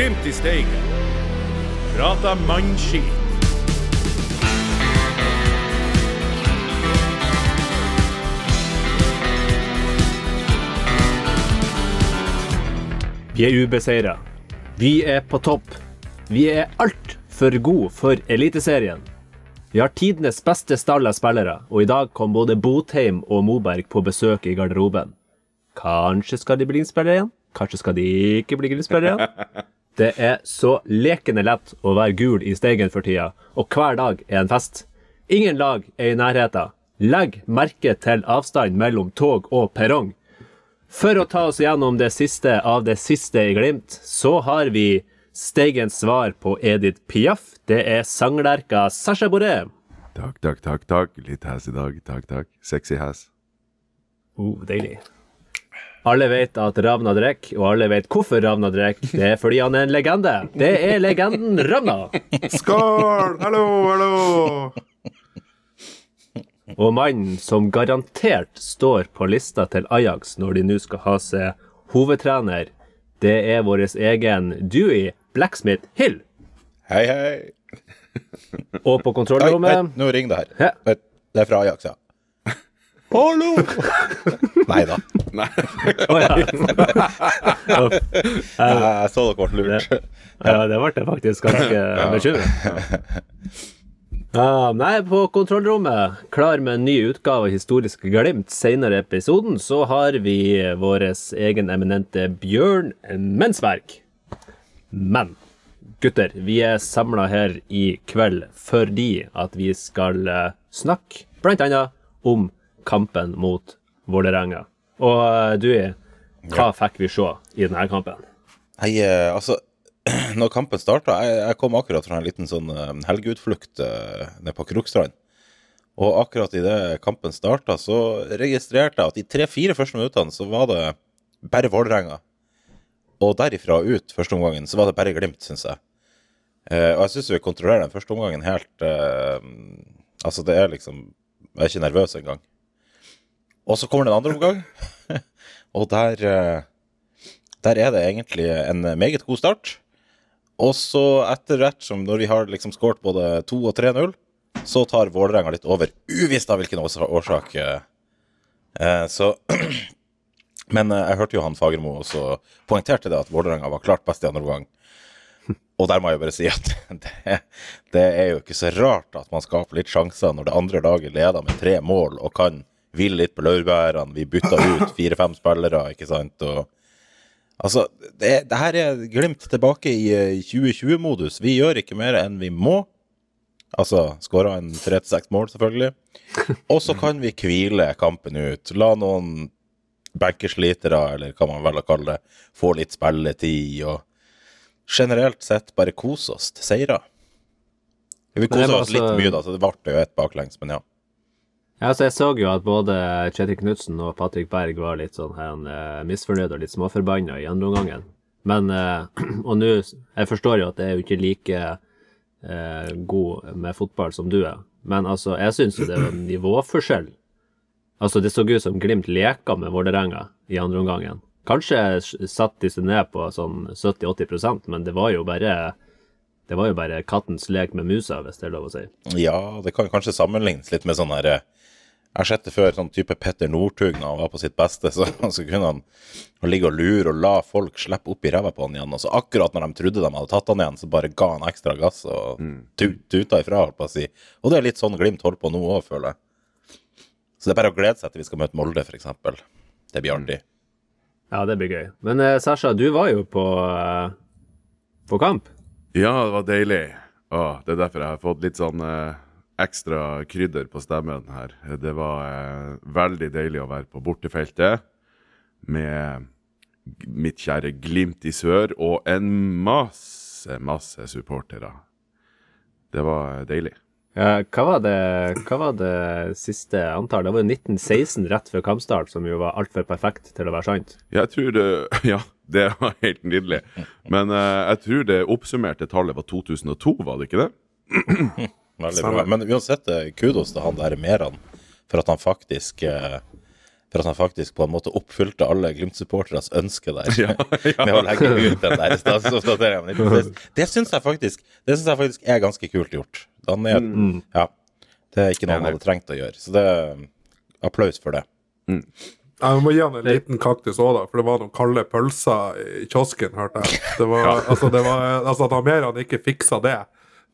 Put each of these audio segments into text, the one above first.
Glimt i Steigen. Prata mannskit. Vi er ubeseira. Vi er på topp. Vi er altfor gode for Eliteserien. Vi har tidenes beste stall av spillere, og i dag kom både Botheim og Moberg på besøk i garderoben. Kanskje skal de bli Glimt-spillere igjen? Kanskje skal de ikke bli Glimt-spillere igjen? Det er så lekende lett å være gul i Steigen for tida, og hver dag er en fest. Ingen lag er i nærheten. Legg merke til avstand mellom tog og perrong. For å ta oss gjennom det siste av det siste i Glimt, så har vi Steigens svar på Edith Piaf. Det er sanglerka Sasha Boré. Takk, takk, takk. takk. Litt hes i dag. Takk, takk. Sexy hes. Oh, deilig. Alle vet at Ravna drikker, og alle vet hvorfor Ravna drikker. Det er fordi han er en legende. Det er legenden Ravna. Skål! Hallo, hallo! Og mannen som garantert står på lista til Ajax når de nå skal ha seg hovedtrener, det er vår egen Dewey Blacksmith Hill. Hei, hei. Og på kontrollrommet nå ringer det her. Ja. Det er fra Ajax, ja. Hallo! Nei da. Ja. Jeg så dere ble lurt. ja, det ble jeg faktisk ganske bekymret. Ja, nei, på kontrollrommet, klar med en ny utgave av Historiske Glimt. Senere i episoden så har vi vår egen eminente Bjørn Mensberg. Men gutter, vi er samla her i kveld fordi at vi skal eh, snakke blant annet om kampen mot Vålerenga. Og eh, du, hva fikk vi se i denne kampen? Nei, eh, altså Når kampen starta jeg, jeg kom akkurat fra en liten sånn eh, helgeutflukt eh, nede på Krokstrand. Og akkurat idet kampen starta, så registrerte jeg at de tre-fire første minuttene så var det bare Vålerenga. Og derifra ut første omgangen så var det bare Glimt, syns jeg. Eh, og jeg syns vi kontrollerer den første omgangen helt eh, Altså, det er liksom Jeg er ikke nervøs engang. Og så kommer det en andre omgang, og der eh, der er det egentlig en meget god start. Og så etter hvert som når vi har liksom skåret både 2 og 3-0, så tar Vålerenga litt over. Uvisst av hvilken årsak. eh. Eh, så Men jeg hørte jo han Fagermo også poengterte det at Vålerenga var klart best i andre omgang. Og der må jeg bare si at det, det er jo ikke så rart at man skaper litt sjanser når det andre laget leder med tre mål og kan hvile litt på laurbærene. Vi bytta ut fire-fem spillere, ikke sant. Og Altså, det, det her er Glimt tilbake i eh, 2020-modus. Vi gjør ikke mer enn vi må. Altså skåra en tre til seks mål, selvfølgelig. Og så kan vi hvile kampen ut. La noen benkerslitere, eller hva man velger å kalle det, få litt spilletid. Og generelt sett bare kose oss til seirer. Vi koser kosa oss litt mye, da, så det ble jo et baklengs, men ja. Ja, så Jeg så jo at både Kjetil Knutsen og Patrick Berg var litt sånn her, eh, misfornøyd og litt småforbanna i andre omgangen. Men eh, Og nå Jeg forstår jo at det er jo ikke like eh, god med fotball som du er, men altså, jeg syns jo det var nivåforskjell. Altså, det så ut som Glimt leka med Vålerenga i andre omgangen. Kanskje s- satte de seg ned på sånn 70-80% men det var jo bare det var jo bare kattens lek med musa, hvis det er lov å si. Ja, det kan kanskje sammenlignes litt med sånn her eh, Jeg har sett det før, sånn type Petter Northug når han var på sitt beste, så, så kunne han ligge og lure og la folk slippe opp i ræva på han igjen. Og så akkurat når de trodde de hadde tatt han igjen, så bare ga han ekstra gass og tu- tuta ifra, holdt på å si. Og det er litt sånn Glimt holder på nå òg, føler jeg. Så det er bare å glede seg til vi skal møte Molde, f.eks. Det blir artig. Ja, det blir gøy. Men eh, Sasha, du var jo på, eh, på kamp. Ja, det var deilig. Åh, det er derfor jeg har fått litt sånn eh, ekstra krydder på stemmen her. Det var eh, veldig deilig å være på bortefeltet med mitt kjære Glimt i sør og en masse, masse supportere. Det var eh, deilig. Ja, hva, var det, hva var det siste antall? Det var jo 1916 rett før kampstart, som jo var altfor perfekt til å være sant. Jeg tror det Ja, det var helt nydelig. Men eh, jeg tror det oppsummerte tallet var 2002, var det ikke det? Veldig bra. Men uansett, eh, kudos til han der Meran for at han faktisk eh, For at han faktisk på en måte oppfylte alle Glimt-supporteres ønske der. Ja, ja. Med å legge ut den der statusoppdateringen. Det, det syns jeg, faktisk- det synes jeg faktisk er ganske kult gjort. Han er, Mm. ja, det er ikke noe han hadde trengt å gjøre. Så det applaus for det. Mm. Jeg må gi han en liten kaktus òg, da, for det var noen kalde pølser i kiosken, hørte jeg. Det var, altså, det var, altså At Meran ikke fiksa det,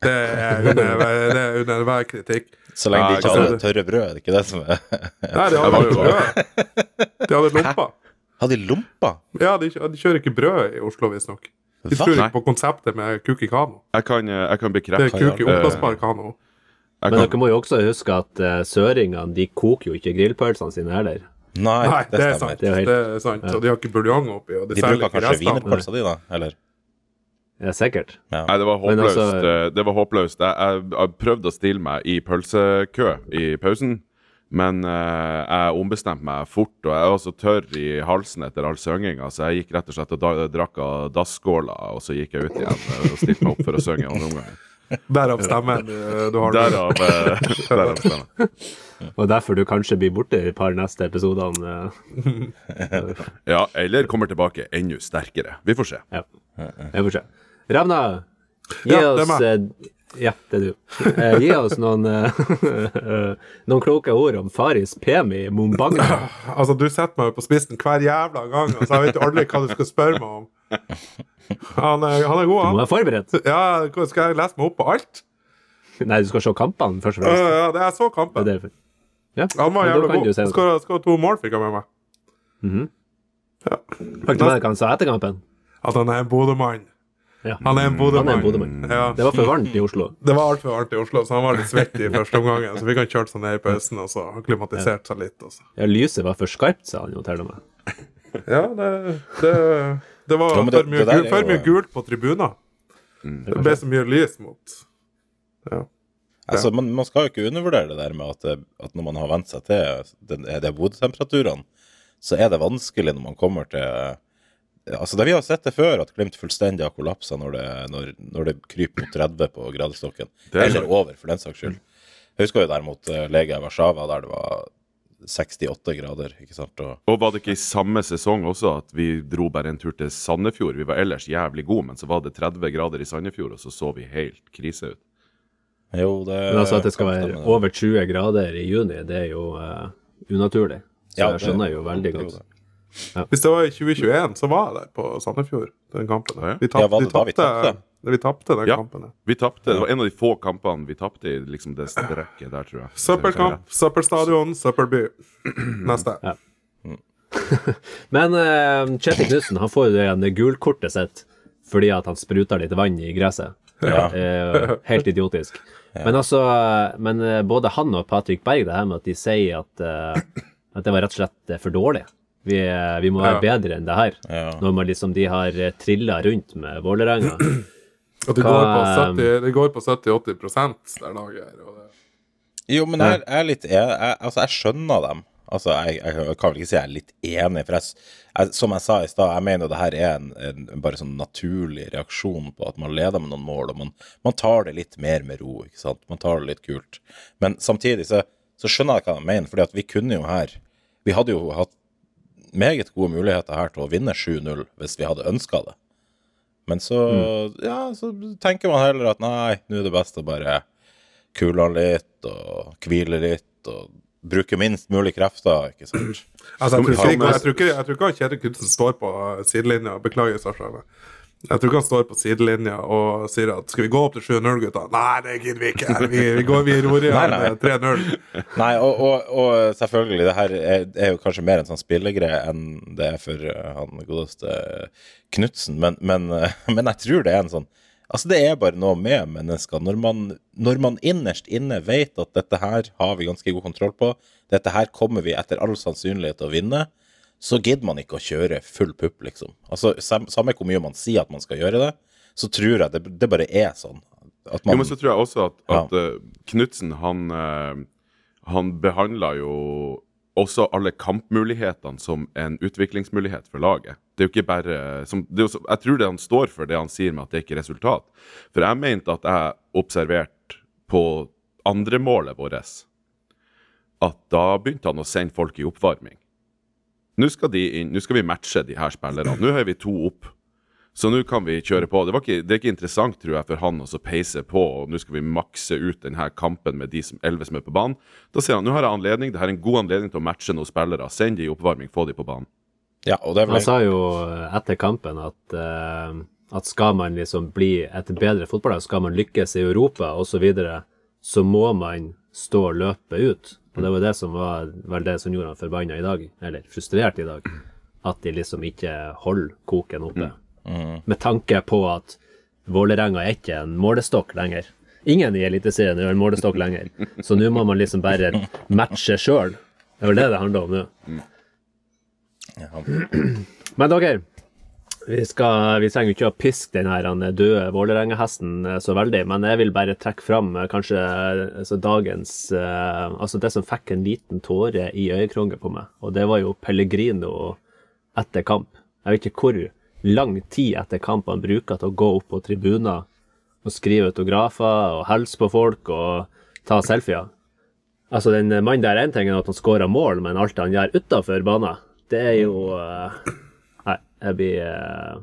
det er under, det er under hver kritikk. Så lenge de ikke altså- hadde tørre brød, er det ikke det som er Nei, de hadde var jo- brød. De hadde lompa. Hadde de lompa? Ja, de, de kjører ikke brød i Oslo, visstnok. De Hva? tror ikke på konseptet med kuk i kano. Jeg kan, eh, jeg kan Det er kuk i eh, oppblåsbar kano. jeg Men kan, dere må jo også huske at uh, søringene de koker jo ikke grillpølsene sine heller. Nei, Nei, det det er sant. Det er helt- Det er sant. Og de har ikke buljong oppi. Og de, De bruker kanskje wienerpølsa di, da? Eller? Ja, sikkert. Ja. Nei, det var håpløst. altså- det var håpløst. Jeg, jeg, jeg prøvde å stille meg i pølsekø i pausen, men uh, jeg ombestemte meg fort, og jeg var så tørr i halsen etter all synginga, så jeg gikk rett og slett og da, drakk av dasskåla, og så gikk jeg ut igjen eh, og stilte meg opp for å synge andre omgang. Derav stemmen du har. Derav, derav stemmen. Og derfor du kanskje blir borte i et par neste episodene. eh. Ja, eller kommer tilbake enda sterkere. Vi får se. Ja. Jeg får se. Ravna, gi Ja, oss eh, Ja, det er du. Eh, gi oss noen, eh, noen kloke ord om Faris Pemi Mumbanga. Altså, du setter meg jo på spissen hver jævla gang, altså, jeg vet jo aldri hva du skal spørre meg om. Han er, han er god, Du må han. være forberedt. Ja, skal jeg lese meg opp på alt? Nei, du skal se kampene først og Ja, fremst. ja, det er så Det er. Ja, Han var jævla god. si skal, skåra to mål, fikk han med meg. Fikk du med deg hva han sa etter kampen? At han er en Bodø-mann. Ja. Han er en Bodø-mann. Bodø-mann. Ja. Det var for varmt i Oslo. Det var altfor varmt i Oslo, så han var litt svett i første omgang. Så fikk han kjørt seg ned i pausen, og så klimatisert seg litt. Også. Ja, lyset var for skarpt, sa han jo til og med. Ja, det, det, det var Ja, det- for, mye, det gul, for jo- mye gult på tribuner. Det ble så mye lys mot ja. Altså, man, man skal jo ikke undervurdere det der med at, at når man har vent seg til det, det bodetemperaturene, så er det vanskelig når man kommer til Altså, Vi har sett det før, at Glimt fullstendig har kollapsa når det, når, når det kryper mot 30 på gradestokken. Er Eller over, for den saks skyld. Jeg husker jo der mot eh, Legia Warszawa, der det var 68 grader. ikke sant? Og, Og var det ikke i samme sesong også at vi dro bare en tur til Sandefjord? Vi var ellers jævlig gode, men så var det 30 grader i Sandefjord, og så så vi helt krise ut. jo, det Men altså at det skal være over 20 grader i juni, det er jo uh, unaturlig. Så Ja, jeg det- skjønner jo veldig det godt. Det. Hvis det var i 2021, så var jeg der på Sandefjord, den kampen. Ja, ja. Vi Ja, tapte var det da vi tapte- tapte? vi tapte den Ja. kampen. ja. Vi tapte. Det var en av de få kampene vi tapte i liksom det strekket der, tror jeg. Søppelkamp, søppelstadion, søppelby. Neste. Ja. Men uh, Kjetil Knutsen han får jo det gulkortet sitt fordi at han spruta litt vann i gresset. Eh, helt idiotisk. Men altså, men eh, både han og Patrick Berg, det her med at de sier at, uh, at det var rett og slett for dårlig. Vi, eh, vi må være Ja. bedre enn det her. Ja. Når man liksom, de har uh, trilla rundt med Vålerenga. Og det går på 70 det går på 70-80 der laget her. Det. Jo, men jeg, jeg er litt jeg, jeg, Altså, jeg skjønner dem. Altså, jeg, jeg kan vel ikke si jeg er litt enig, for jeg, jeg, som jeg sa i stad, jeg mener det her er en, en bare sånn naturlig reaksjon på at man leder med noen mål, og man, man tar det litt mer med ro, ikke sant. Man tar det litt kult. Men samtidig så, så skjønner jeg hva jeg mener, fordi at vi kunne jo her Vi hadde jo hatt meget gode muligheter her til å vinne 7-0 hvis vi hadde ønska det. Men så, ja, så tenker man heller at nei, nå er det best å bare kule han litt og hvile litt og bruke minst mulig krefter, ikke sant. Altså, jeg, tror ikke, jeg, tror ikke, jeg tror ikke Kjetil Knutsen står på sidelinja. Beklager, Sasha. Jeg tror ikke han står på sidelinja og sier at skal vi gå opp til 7-0, gutta? Nei, det gidder vi ikke. Vi, vi, går, vi ror i hjel nei. 3-0. Nei, og, og, og selvfølgelig, det her er, er jo kanskje mer en sånn spillegreie enn det er for eh, han godeste Knutsen, men, men, eh, men jeg tror det er en sånn Altså, det er bare noe med mennesker. Når man, når man innerst inne vet at dette her har vi ganske god kontroll på, dette her kommer vi etter all sannsynlighet til å vinne, så gidder man ikke å kjøre full pupp, liksom. Altså, sam- Samme hvor mye man sier at man skal gjøre det, så tror jeg det, det bare er sånn. At Jo, men så tror jeg også at, at ja. Knutsen, han, uh, han behandla jo også alle kampmulighetene som en utviklingsmulighet for laget. Det er jo ikke bare som, det er jo så, Jeg tror det han står for, det han sier med at det ikke er resultat. For jeg mente at jeg observerte på andremålet vårt at da begynte han å sende folk i oppvarming. Nå skal, de inn, nå skal vi matche de her spillerne. Nå har vi to opp. Så nå kan vi kjøre på. Det, var ikke, det er ikke interessant tror jeg, for han å så peise på, og nå skal vi makse ut denne kampen med de som, 11 som er på banen. Da sier han nå har jeg anledning, det her er en god anledning til å matche noen spillere. Send de i oppvarming, få de på banen. Ja, og det er Han sa jo etter kampen at, uh, at skal man liksom bli et bedre fotballag, skal man lykkes i Europa osv., så, videre, så må man stå og løpe ut. Og det var det som var vel det som gjorde han forbanna i dag, eller frustrert i dag. At de liksom ikke holder koken oppe. Med tanke på at Vålerenga er ikke en målestokk lenger. Ingen i Eliteserien er en målestokk lenger. Så nå må man liksom bare matche sjøl. Det er vel det det handler om nå. Men dere, vi, skal, vi trenger ikke å piske den her døde Vålerenga-hesten eh, så veldig, men jeg vil bare trekke fram eh, kanskje eh, altså dagens eh, Altså det som fikk en liten tåre i øyekroken på meg, og det var jo Pellegrino etter kamp. Jeg vet ikke hvor lang tid etter kamp han bruker til å gå opp på tribuner og skrive autografer og hilse på folk og ta selfier. Altså, den mannen der, én ting er at han skårer mål, men alt han gjør utafor banen, det er jo eh, jeg blir eh,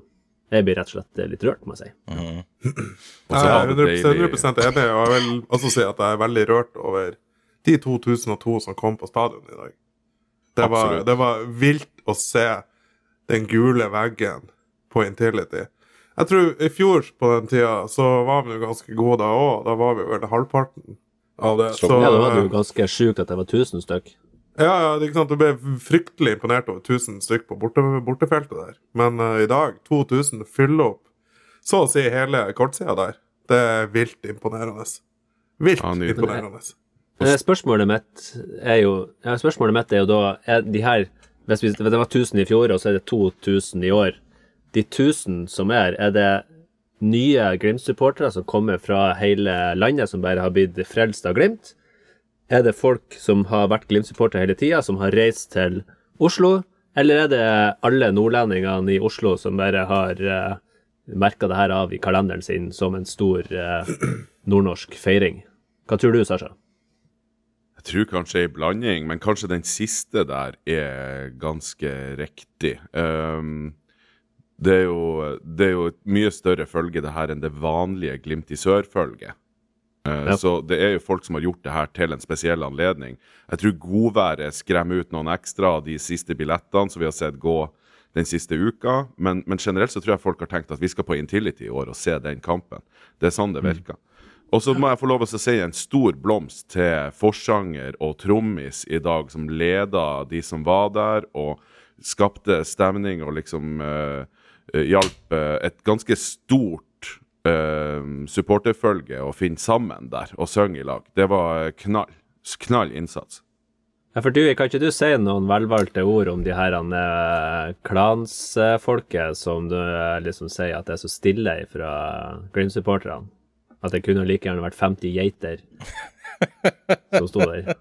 Jeg blir rett og slett litt rørt, må jeg si. Mm -hmm. Jeg er 100, deilig 100 enig, og jeg vil også si at jeg er veldig rørt over de 2002 som kom på stadion i dag. Det var, det var vilt å se den gule veggen på Intility. Jeg tror i fjor på den tida så var vi jo ganske gode da òg. Da var vi vel halvparten av det. Så- Så, Ja, da var det jo ganske sjukt at det var 1000 stykk. Ja, ja, det er ikke sant. Du ble fryktelig imponert over 1000 stykk på borte, bortefeltet der. Men uh, i dag, 2000, fyller opp så å si hele kortsida der. Det er vilt imponerende. Vilt Ja, imponerende. Eh, Spørsmålet mitt er jo ja, Spørsmålet mitt er jo da er de her hvis vi, Det var 1000 i fjor, og så er det 2000 i år. De 1000 som er, er det nye Glimt-supportere som kommer fra hele landet, som bare har blitt frelst av Glimt? Er det folk som har vært Glimt-supportere hele tida, som har reist til Oslo? Eller er det alle nordlendingene i Oslo som bare har uh, merka det her av i kalenderen sin som en stor uh, nordnorsk feiring? Hva tror du, Sasha? Jeg tror kanskje ei blanding, men kanskje den siste der er ganske riktig. Um, det, er jo, det er jo et mye større følge det her enn det vanlige Glimt i sør-følget. Eh, Ja. Så det er jo folk som har gjort det her til en spesiell anledning. Jeg tror godværet skremmer ut noen ekstra av de siste billettene som vi har sett gå den siste uka, men, men generelt så tror jeg folk har tenkt at vi skal på Intility i år og se den kampen. Det er sånn det virker. Og så må jeg få lov å si en stor blomst til forsanger og trommis i dag, som leda de som var der, og skapte stemning og liksom eh, hjalp et ganske stort eh, supporterfølge og finne sammen der og synge i lag. Det var knall. Knall innsats. Ja, for du, Kan ikke du si noen velvalgte ord om de her uh, klansfolket som du eh, liksom sier at det er så stille fra Glimt-supporterne? At det kunne like gjerne vært 50 geiter som sto der.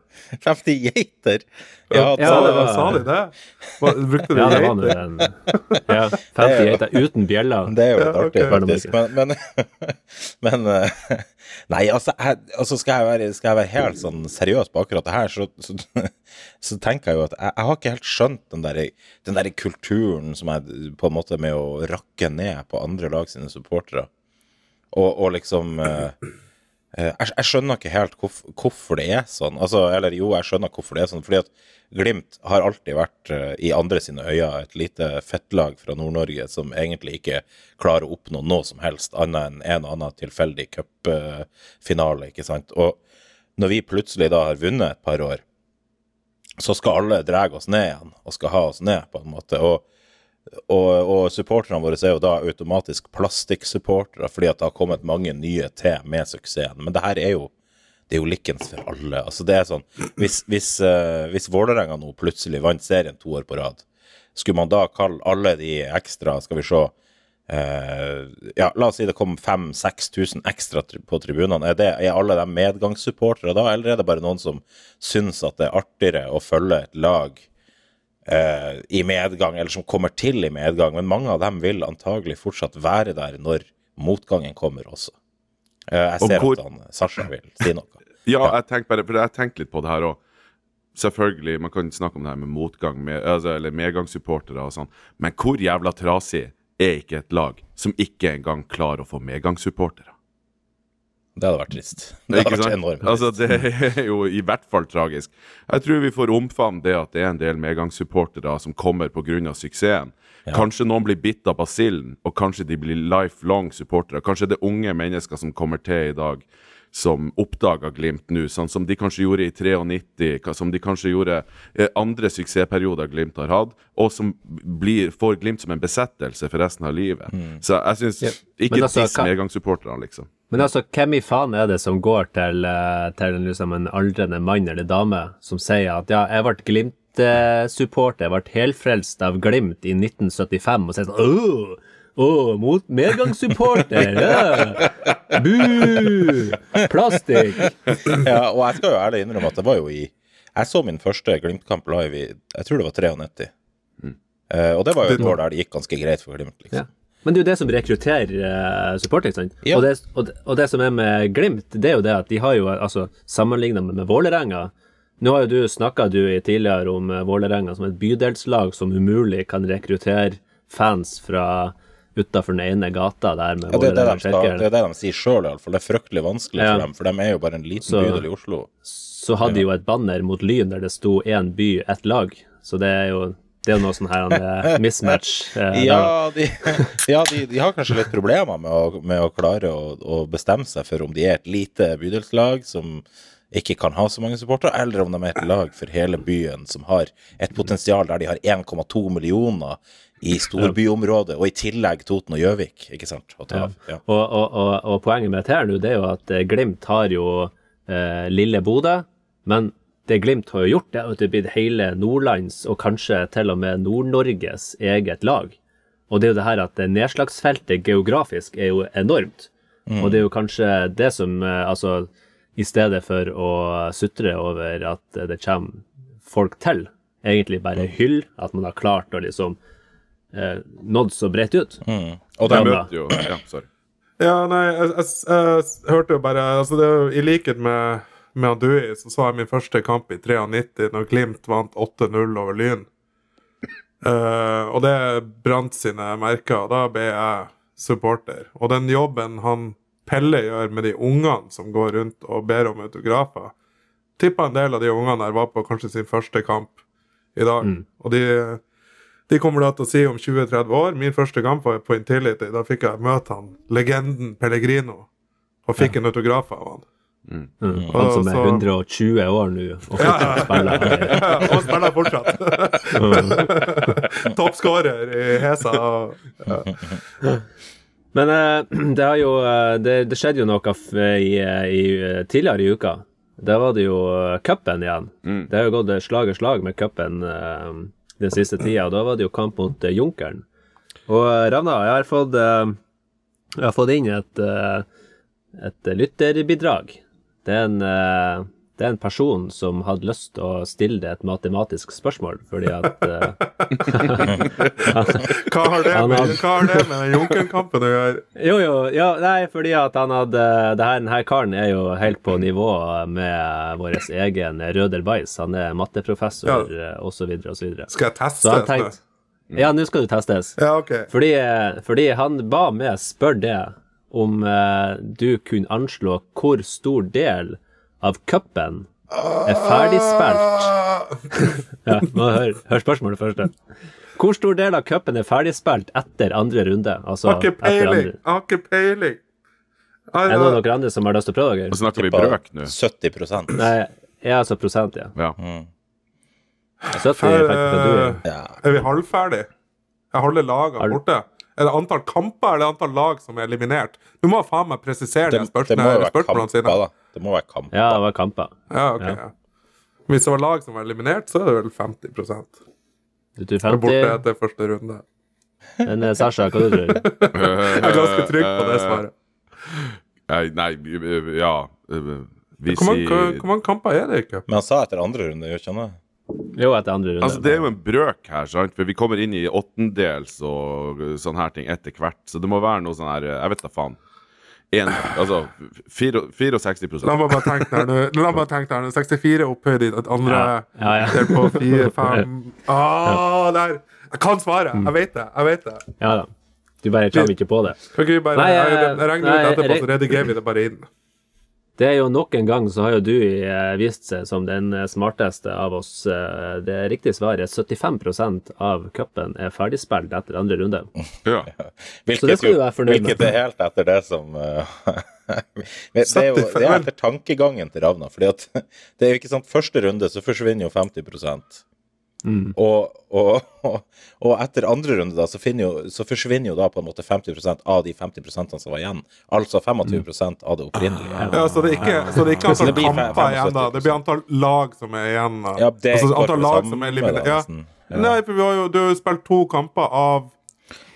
50 geiter! Ja, Ja, sa, det var- sa de det? Hva, brukte de Ja, det var geiter? en ja, 50 geiter uten bjeller. Det er jo litt Ja, artig, faktisk. Men, men, men eh, Nei, altså, jeg, altså skal, jeg være, skal jeg være helt sånn seriøs på akkurat det her, så, så, så tenker jeg jo at jeg, jeg har ikke helt skjønt den der, den der kulturen som er på en måte med å rakke ned på andre lag sine supportere. Og, og liksom eh, jeg, jeg skjønner ikke helt hvorf, hvorfor det er sånn. Altså, eller jo, jeg skjønner hvorfor det er sånn. Fordi at Glimt har alltid vært eh, i andre sine øyne et lite fettlag fra Nord-Norge som egentlig ikke klarer å oppnå noe som helst annet enn en og annen tilfeldig cupfinale, ikke sant. Og når vi plutselig da har vunnet et par år, så skal alle dra oss ned igjen, og skal ha oss ned, på en måte. Og og, og supporterne våre er jo da automatisk plastikksupportere, fordi at det har kommet mange nye til med suksessen. Men det her er jo det er jo likens for alle. Altså det er sånn, Hvis, hvis, uh, hvis Vålerenga nå plutselig vant serien to år på rad, skulle man da kalle alle de ekstra Skal vi se uh, Ja, la oss si det kom 5000-6000 ekstra på tribunene. Er, er alle de medgangssupportere da, eller er det bare noen som syns at det er artigere å følge et lag eh, i medgang, eller som kommer til i medgang, men mange av dem vil antagelig fortsatt være der når motgangen kommer også. Eh, jeg ser hvor- at han, Sasha vil si noe. Ja, jeg tenker bare, for jeg har litt på det her òg. selvfølgelig, man kan snakke om det her med motgang, med, altså, eller medgangssupportere og sånn, men hvor jævla trasig er ikke et lag som ikke engang klarer å få medgangssupportere? Det hadde vært trist. Det hadde vært enormt Altså, det er jo i hvert fall tragisk. Jeg tror vi får omfavne det at det er en del medgangssupportere som kommer pga. suksessen. Kanskje noen blir bitt av basillen, og kanskje de blir lifelong supportere. Kanskje det er unge mennesker som kommer til i dag, som oppdaga Glimt nå, sånn som de kanskje gjorde i 93, som de kanskje gjorde eh, andre suksessperioder Glimt har hatt, og som blir, får Glimt som en besettelse for resten av livet. Så jeg syns ikke Men altså, diss medgangssupporterne, liksom. Men altså, hvem i faen er det som går til, eh, til liksom en aldrende mann eller dame som sier at ja, jeg ble Glimt-supporter, jeg ble helfrelst av Glimt i 1975, og sier sånn Åh, åh, mot medgangssupporter! Ja. Bu! Plastikk! Ja, og jeg skal jo ærlig innrømme at det var jo i Jeg så min første Glimt-kamp live i Jeg tror det var 93. Eh, og det var jo et år der det gikk ganske greit for Glimt, Ja. liksom. Men det er jo det som rekrutterer uh, supporter, ikke sant? Ja. Og, det, og, og det som er med Glimt, det er jo det at de har jo, altså, sammenligna med, med Vålerenga Nå har jo du snakka tidligere om uh, Vålerenga som et bydelslag som umulig kan rekruttere fans fra utafor den ene gata der med Ja, det, er det, de skal, det er det de sier sjøl, iallfall. Det er fryktelig vanskelig Ja. for dem, for de er jo bare en liten Så- bydel i Oslo. Så hadde de jo et banner mot Lyn der det sto én by, ett lag. Så det er jo det er noe sånn her en mismatch. eh. Ja, de, ja de, de har kanskje litt problemer med å, med å klare å, å bestemme seg for om de er et lite bydelslag som ikke kan ha så mange supportere, eller om de er et lag for hele byen som har et potensial der de har 1,2 millioner i storbyområdet, og i tillegg Toten og Gjøvik, ikke sant? Å. Ja. Og, og, og, og poenget dette her nå, det er jo at eh, Glimt har jo eh, lille Bodø, men det Glimt har jo gjort, det er at det er blitt hele Nordlands, og kanskje til og med Nord-Norges eget lag. Og det er jo det her at nedslagsfeltet geografisk er jo enormt. Og det er jo kanskje det som eh, Altså, i stedet for å sutre over at det kommer folk til, egentlig bare hyll at man har klart å liksom eh, nådd så bredt ut. Mm. Og det de, møter jo Ja, sorry. Ja, nei, jeg, jeg, jeg, hørte jo bare altså det er I likhet med, med han Dui, så så jeg min første kamp i 93, når Glimt vant 8-0 over Lyn. Uh, og det brant sine merker, da ble jeg supporter. Og den jobben han Pelle gjør med de ungene som går rundt og ber om autografer Tippa en del av de ungene der var på kanskje sin første kamp i dag. Og de, de kommer da til å si om 20-30 år Min første kamp var på Intility. Da fikk jeg møte han, legenden Pellegrino, og fikk en autograf av han. Mm. Han som er så- 120 år nå og fortsatt spiller. Ja, og spiller fortsatt. Toppskårer i Hesa. Og, ja. Men eh, det har jo eh, det, det skjedde jo noe i, eh, i, tidligere i uka. Da var det jo cupen igjen. Det har jo gått slag i slag med cupen den siste tida, og da var det jo kamp mot Junkeren. Og Ravna, jeg har fått, jeg har fått inn et, et lytterbidrag. Det er en det er en person som hadde lyst til å stille deg et matematisk spørsmål, fordi at eh, Hva har det med, hadde- hva har det med den Junkerkampen å gjøre? Jo, jo, ja, nei, fordi at han hadde det her, Denne karen er jo helt på nivå med vår egen Røder Bais. Han er matteprofessor Ja. så og så videre. Skal jeg Så teste? han tenkte Ja, nå skal du testes. Ja, okay. Fordi, fordi han ba meg spørre det om eh, du kunne anslå hvor stor del av cupen er ferdigspilt. Ja, må hør, hør spørsmålet først. Hvor stor del av cupen er ferdigspilt etter andre runde? Altså Har ikke peiling. Har ikke peiling. Er det noen av dere andre som har lyst til å prøve dere? Snakker vi brøk nå. 70% Nei, er altså prosent, ja. Ja. 70 Fer. Ja. Er vi halvferdig? Er halve lagene borte. Er det antall kamper eller antall lag som er eliminert? Du må faen meg presisere de det må jo være kamper, da. Det må være kamper. Ja, det var kamper. Ja, ok. Ja. Hvis det var lag som var eliminert, så er det vel 50 Du tror er borte etter første runde. Men eh, Sasha, hva du tror du? Jeg er ganske trygg på det svaret. Nei, nei, ja Vi Hvor mange, hvor, sier hvor mange kamper er det i cup? Men han sa etter andre runde, gjør ikke han det? Jo, etter andre runde. Altså, det er jo en brøk her, sant? For vi kommer inn i åttendels og sånne her ting etter hvert. Så det må være noe sånn her Jeg vet da faen. En, altså 64 La meg bare tenke der nå. La meg bare tenke der nå. 64 opphøyd i det andre Ja, ja, ja. på 4, 5 ah, Der! Jeg kan svaret! Mm. Jeg vet det. Jeg vet det. Ja da. Du bare kommer ikke på det. Kan ikke vi bare, Nei, jeg, jeg- jeg regner nei, ut etterpå, så redigerer vi det bare inn. Det er jo nok en gang så har jo du eh, vist seg som den eh, smarteste av oss. Eh, Det riktige svaret er 75% av cupen er ferdigspilt etter andre runde. Ja. Så det skal du være fornøyd med. Hvilket er helt etter det som Det er jo det er etter tankegangen til Ravna. fordi at det er jo ikke sant, Første runde så forsvinner jo 50 Mm. og, og, og, og etter andre runde da, så, jo, så forsvinner jo da på en måte 50% av de 50% som var igjen. Altså 25% av det opprinnelige. Ja, så det er ikke, så det er ikke antall det kamper igjen, da. Det blir antall lag som er igjen. da. Ja, det altså, antall lag samme, som er eliminert. Ja. Ja. Nei, for vi har jo, du har jo spilt to kamper av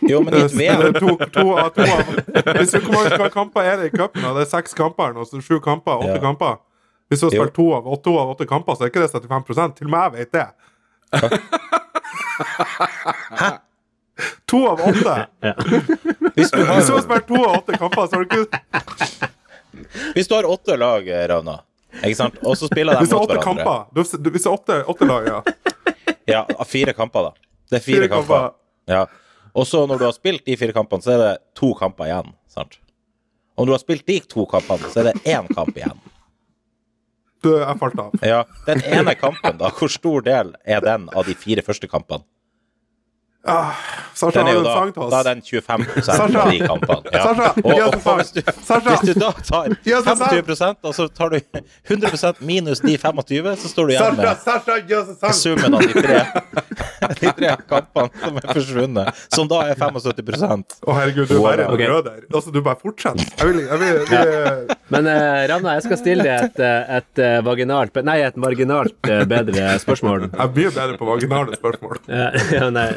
Jo, men i et VM to, to, av- to av Hvis du Hvor mange kamper er det i cupen? Det er seks kamper nå, så sju kamper. Åtte Ja. kamper. Hvis du har spilt to av åtte, to av åtte kamper, så er ikke det 75 Til og med jeg vet det. To av åtte! Hvis du Hvis du har spilt to av åtte kamper, så har du ikke hvis du har åtte lag, Ravna, ikke sant? og så spiller de mot hverandre kamper du, du, Hvis det er åtte, åtte lag, ja. Ja, fire kamper, da. Det er fire, Fire kamper. kamper. Ja. Og så når du har spilt de fire kampene, så er det to kamper igjen. sant? Om du har spilt de to kampene, så er det én kamp igjen. Jeg falt av. Ja, Den ene kampen, da, hvor stor del er den av de fire første kampene? Ah, Sasha har jo en sang til oss. da er den 25 Sasha! av de kampene. Ja. Sasha, Og, gi og, hvis, du, Sasha! hvis du da tar Gi oss 25 og så tar du 100 minus de 25, så står du igjen med Sasha, summen av de tre, de tre kampene som er forsvunnet, som da er 75% Å, herregud, du er bare okay. rød der. Altså, du bare fortsetter. Jeg vil, jeg vil, jeg vil, Men uh, Ravna, jeg skal stille deg et, eh, et eh, vaginalt Nei, et marginalt bedre spørsmål. Jeg blir bedre på vaginale spørsmål. Ja, nei,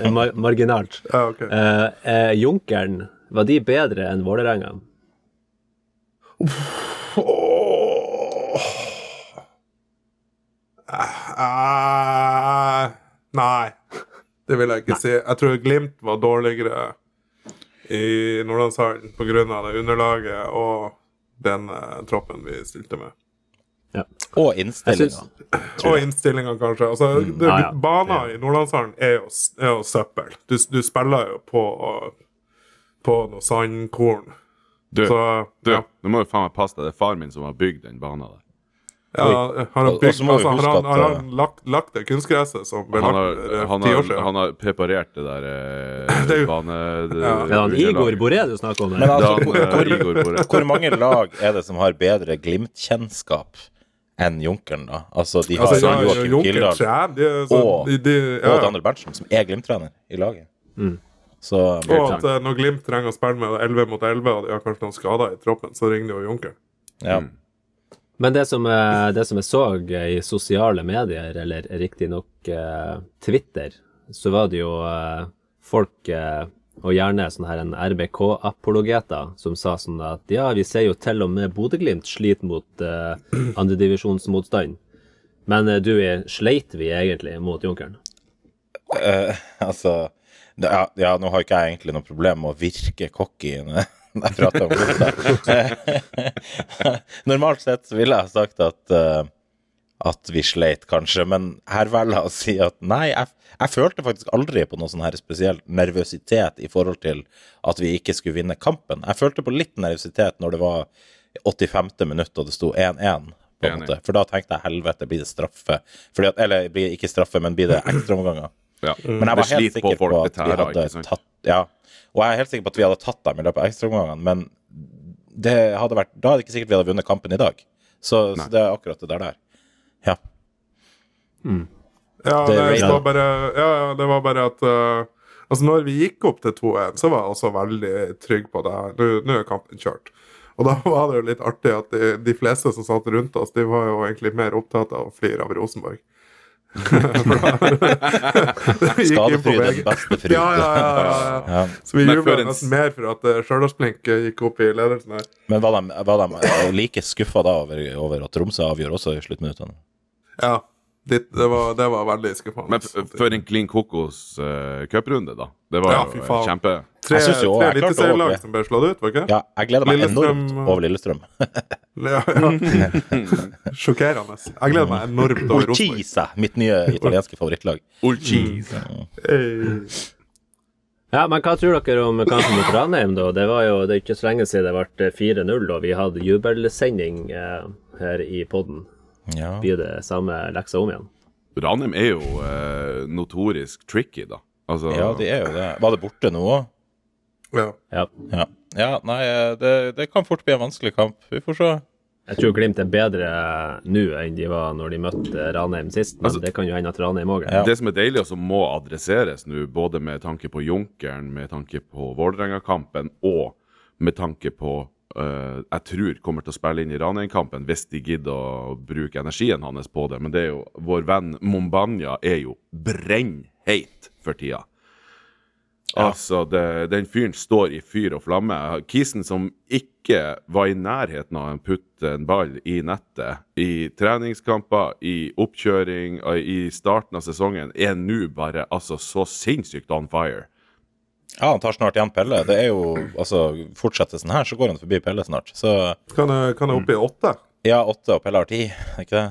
marginalt. Ja, okay. Eh, eh, Junkeren, var de bedre enn Vålerenga? Eh, nei, det vil jeg ikke si. Jeg tror Glimt var dårligere i Nordlandshallen pga. det underlaget og den eh, troppen vi stilte med. Og Jeg innstillinga. Og innstillinga, kanskje. Altså, mm, ja, ja. Baner i Nordlandshallen er jo, er jo søppel. Du, du spiller jo på, på noe sandkorn. Du, Så du, ja. nå må du faen meg passe deg. Det er faren min som har bygd den banen der. Ja, har han, Og- og bygd, altså, har han, har eh, han lagt, lagt det kunstgresset som ble Han lagt har, for ti år siden? han har preparert det der eh, Det er jo- bane... Det, Ja. Er det han Igor Boré du snakker om? Men altså, hvor, eh, hvor, hvor mange lag er det som har bedre Glimt-kjennskap enn Junkeren, da? Altså, de har Altså, ja, Joakim Kildahl trener, de, er så, Og- de, ja. og Daniel Berntsen, som er Glimt-trener i laget. Så Og at eh, når Glimt trenger å spille med 11 mot 11, og de har kanskje noen skader i troppen, så ringer de jo Junker. ja. Men det som, eh, det som jeg så eh, i sosiale medier, eller riktignok eh, Twitter, så var det jo eh, folk, eh, og gjerne sånn her en RBK-apologeter, som sa sånn at ja, vi ser jo til og med Bodø-Glimt sliter mot uh, andredivisjonsmotstand. Men uh, du, sleit vi egentlig mot Junkeren? Uh, altså ja, ja, nå har ikke jeg egentlig noe problem med å virke cocky når jeg prater om fotball. Normalt sett så ville jeg sagt at eh, at vi sleit, kanskje, men her velger jeg å si at nei, jeg, jeg følte faktisk aldri på noe sånn her spesiell nervøsitet i forhold til at vi ikke skulle vinne kampen. Jeg følte på litt nervøsitet når det var 85. minutt og det sto 1-1. på en måte. For da tenkte jeg helvete, blir det straffe? Fordi at, eller blir ikke straffe, men blir det ekstraomganger? Ja. Men jeg var helt sikker på på, at vi hadde tatt Ja. Og jeg er helt sikker på at vi hadde tatt dem i løpet av ekstraomgangene, men det hadde vært, da er det ikke sikkert vi hadde vunnet kampen i dag. Så, så det er akkurat det der der. Ja. Ja, Det det, er var bare, ja, ja, det var bare at uh, Altså, når vi gikk opp til 2-1, så var jeg også veldig trygg på det. Nå, nå er kampen kjørt. Og da var det jo litt artig at de, de fleste som satt rundt oss, de var jo egentlig mer opptatt av å flire av Rosenborg. Skadefryd er den beste fryd. Ja, ja, ja, ja, ja. Ja. Så vi jubla nesten mer for at uh, Stjørdalsblink eh, gikk opp i ledelsen her. Men var de, var de eh, like skuffa da over, over at Tromsø avgjorde også i sluttminuttene? Ja. Det, det, var, det var veldig skuffende. Men for en klin kokos uh, cuprunde, da. Det var Ja, fy eh, faen. kjempe tre, Jeg synes jo, tre jeg klarte eliteserielag som ble slått ut, var ikke det? Ja, jeg gleder meg enormt over Lillestrøm. Ja, ja. Sjokkerende. Jeg gleder meg enormt over Rosenborg. Urchisa, mitt nye italienske favorittlag. Ulchis. Mm. Ja, men hva tror dere om kampen mot Ranheim, da? Det var jo det er ikke så lenge siden det ble 4-0, og vi hadde jubelsending eh, her i podden. Ja. Blir det samme leksa om igjen? Ranheim er jo eh, notorisk tricky, da. Altså, ja, de er jo det. Var det borte nå òg? Ja. Ja. Ja. ja. Nei, det, det kan fort bli en vanskelig kamp. Vi får se. Jeg tror Glimt er bedre nå enn de var når de møtte Ranheim sist, men Altså- det kan jo hende at Ranheim òg er. Ja. Det som er deilig, og som må adresseres nå, både med tanke på Junkeren, med tanke på Vålerenga-kampen og med tanke på eh, jeg tror kommer til å spille inn i Ranheim-kampen hvis de gidder å bruke energien hans på det. Men det er jo vår venn Mombanya er jo brennheit for tida. Altså, det, den fyren står i fyr og flamme. Kisen som ikke var i nærheten av å putte en ball i nettet i treningskamper, i oppkjøring, og i starten av sesongen, er nå bare altså så sinnssykt on fire. Ja, han tar snart igjen Pelle. Det er jo, altså, Fortsetter sånn her, så går han forbi Pelle snart. Så Kan jeg, kan jeg opp i åtte? ja, åtte og Pelle har ti, ikke det?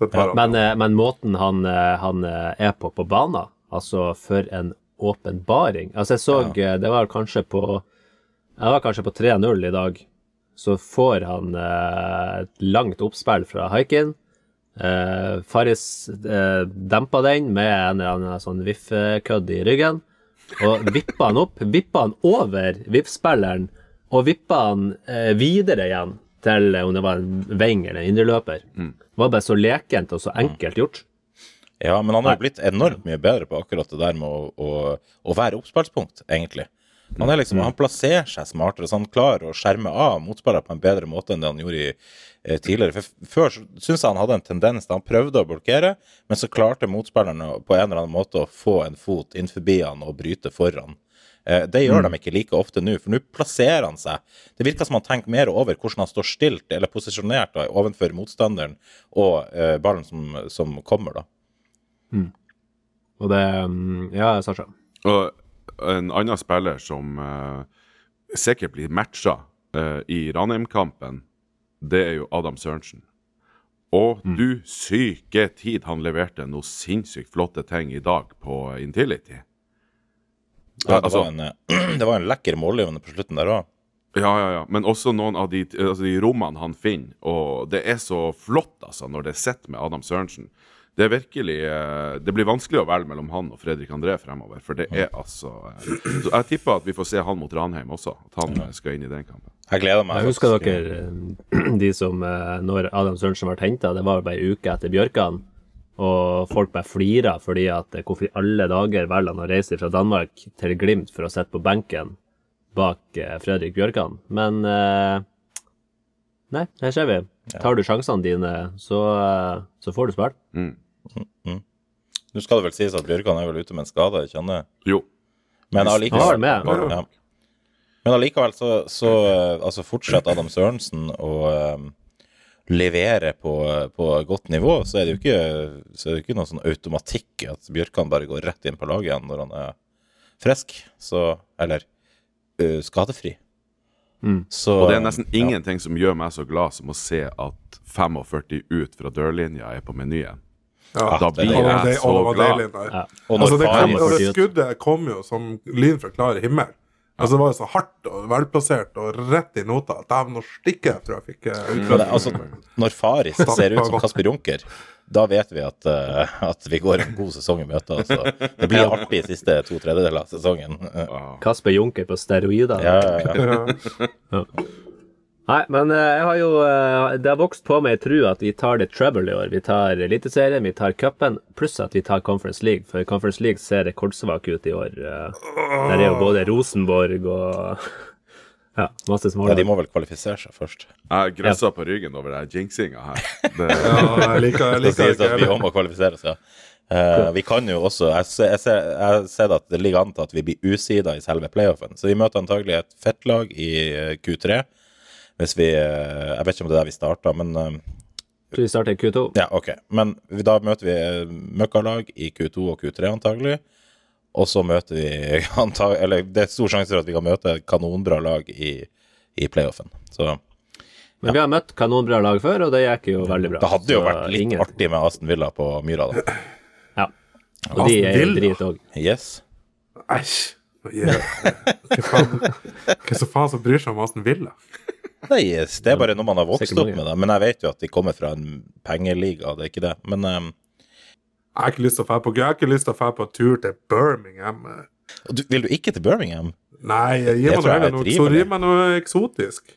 Det ja. Men, eh, men måten han, eh, han eh, er på på banen, altså for en åpenbaring Altså, jeg så ja. Det var kanskje på Jeg var kanskje på 3-0 i dag. Så får han eh, et langt oppspill fra Haikin. Eh, Faris eh, dempa den med en eller annen sånn viffekødd i ryggen. Og vippa han opp. Vippa han over VIF-spilleren, og vippa han eh, videre igjen til eh, om det var en veng eller en indreløper. Det var bare så lekent og så enkelt gjort. Ja, men han har jo blitt enormt mye bedre på akkurat det der med å, å, å være oppspillspunkt, egentlig. Han, er liksom, han plasserer seg smartere, så han klarer å skjerme av motspillere på en bedre måte enn det han gjorde i, tidligere. For Før syns jeg han hadde en tendens til han prøvde å blokkere, men så klarte motspillerne på en eller annen måte å få en fot inn forbi han og bryte foran. Eh, Det gjør de ikke like ofte nå, for nå plasserer han seg. Det virker som han tenker mer over hvordan han står stilt eller posisjonert da, overfor motstanderen og uh, ballen som, som kommer, da. Og det mm, Ja, Sasha. Og en annen spiller som uh, sikkert blir matcha uh, i Ranheim-kampen, det er jo Adam Sørensen. Og du syke tid han leverte noe sinnssykt flotte ting i dag på Intility. Ja, det, altså- var en, eh, det var en lekker målgivende på slutten der òg. Ja, ja, ja. Men også noen av de, altså de rommene han finner. Og det er så flott, altså, når det er sett med Adam Sørensen. Det er virkelig eh, Det blir vanskelig å velge mellom han og Fredrik André fremover. For det er altså eh, Så jeg tipper at vi får se han mot Ranheim også. At han eh, skal inn i den kampen. Jeg gleder meg. Jeg husker faktisk. dere de som Når Adam Sørensen ble henta, det var bare ei uke etter Bjørkan. Og folk bare flira fordi at hvorfor i alle dager velger han å reise fra Danmark til Glimt for å sitte på benken bak Fredrik Bjørkan. Men Nei, her ser vi. Tar du sjansene dine, så, så får du spille. Mm. Nå skal det vel sies at Bjørkan er vel ute med en skade, jeg kjenner Jo. Men allikevel, med. ja. Men allikevel så, så eh, altså fortsetter Adam Sørensen å eh, levere på, på godt nivå, så er det jo ikke, så er det ikke noe sånn automatikk at Bjørkan bare går rett inn på laget igjen når han er frisk. Så Eller uh, skadefri. Mm. Så Og det er nesten ingenting som gjør meg så glad som å se at 45 ut fra dørlinja er på menyen. Ja. Da det blir er det så det glad. Ja. Og Altså, det, kom, og det skuddet kom jo som lyn fra klar himmel. Altså, det var jo så hardt og velplassert og rett i nota. Dæven, nå stikker jeg, tror jeg fikk eh, det, altså, når Faris ser ut som Kasper Junker, da vet vi at, uh, at vi går en god sesong i møte. Altså. Det blir artig de siste to tredjedeler av sesongen. Kasper Junker på steroider. Ja, ja, ja. Nei, men eh, jeg har jo eh, Det har vokst på meg tro at vi tar det trouble i år. Vi tar Eliteserien, vi tar cupen, pluss at vi tar Conference League. For Conference League ser rekordsvak ut i år. eh. Der er jo både Rosenborg og Ja, masse ja, de må vel kvalifisere seg først. Jeg grøssa på ryggen over den jinxinga her. Det, Ja, jeg liker, jeg Det liker sies ikke at vi må kvalifisere oss, ja. Uh, vi kan jo også Jeg ser, jeg ser, jeg har sett at det ligger an til at vi blir usida i selve playoffen. Så vi møter antagelig et fettlag i eh, Q3. Hvis vi eh, Jeg vet ikke om det er der vi starta, men eh, Så vi starter Q2. Ja, OK. Men vi- da møter vi eh, møkkalag i Q2 og Q3 antagelig. Og så møter vi antag, Eller det er stor sjanse for at vi kan møte kanonbra lag i, i playoffen. Så Men vi har møtt kanonbra lag før, og det gikk jo veldig bra. det hadde jo vært litt ingen- artig med Aston Villa på Myra, da. Ja. Og de er jo Villa? drit òg. Yes. Æsj. Yeah. Hva faen Hva så faen som bryr seg om Aston Villa? Nei, det er bare noe man har vokst opp med. det, Men jeg vet jo at de kommer fra en pengeliga, det er ikke det. Men um, Jeg har ikke lyst til å dra på, jeg har ikke lyst til å fære på tur til Birmingham. du, vil du ikke til Birmingham? Nei, gi meg noe, noe, eksotisk.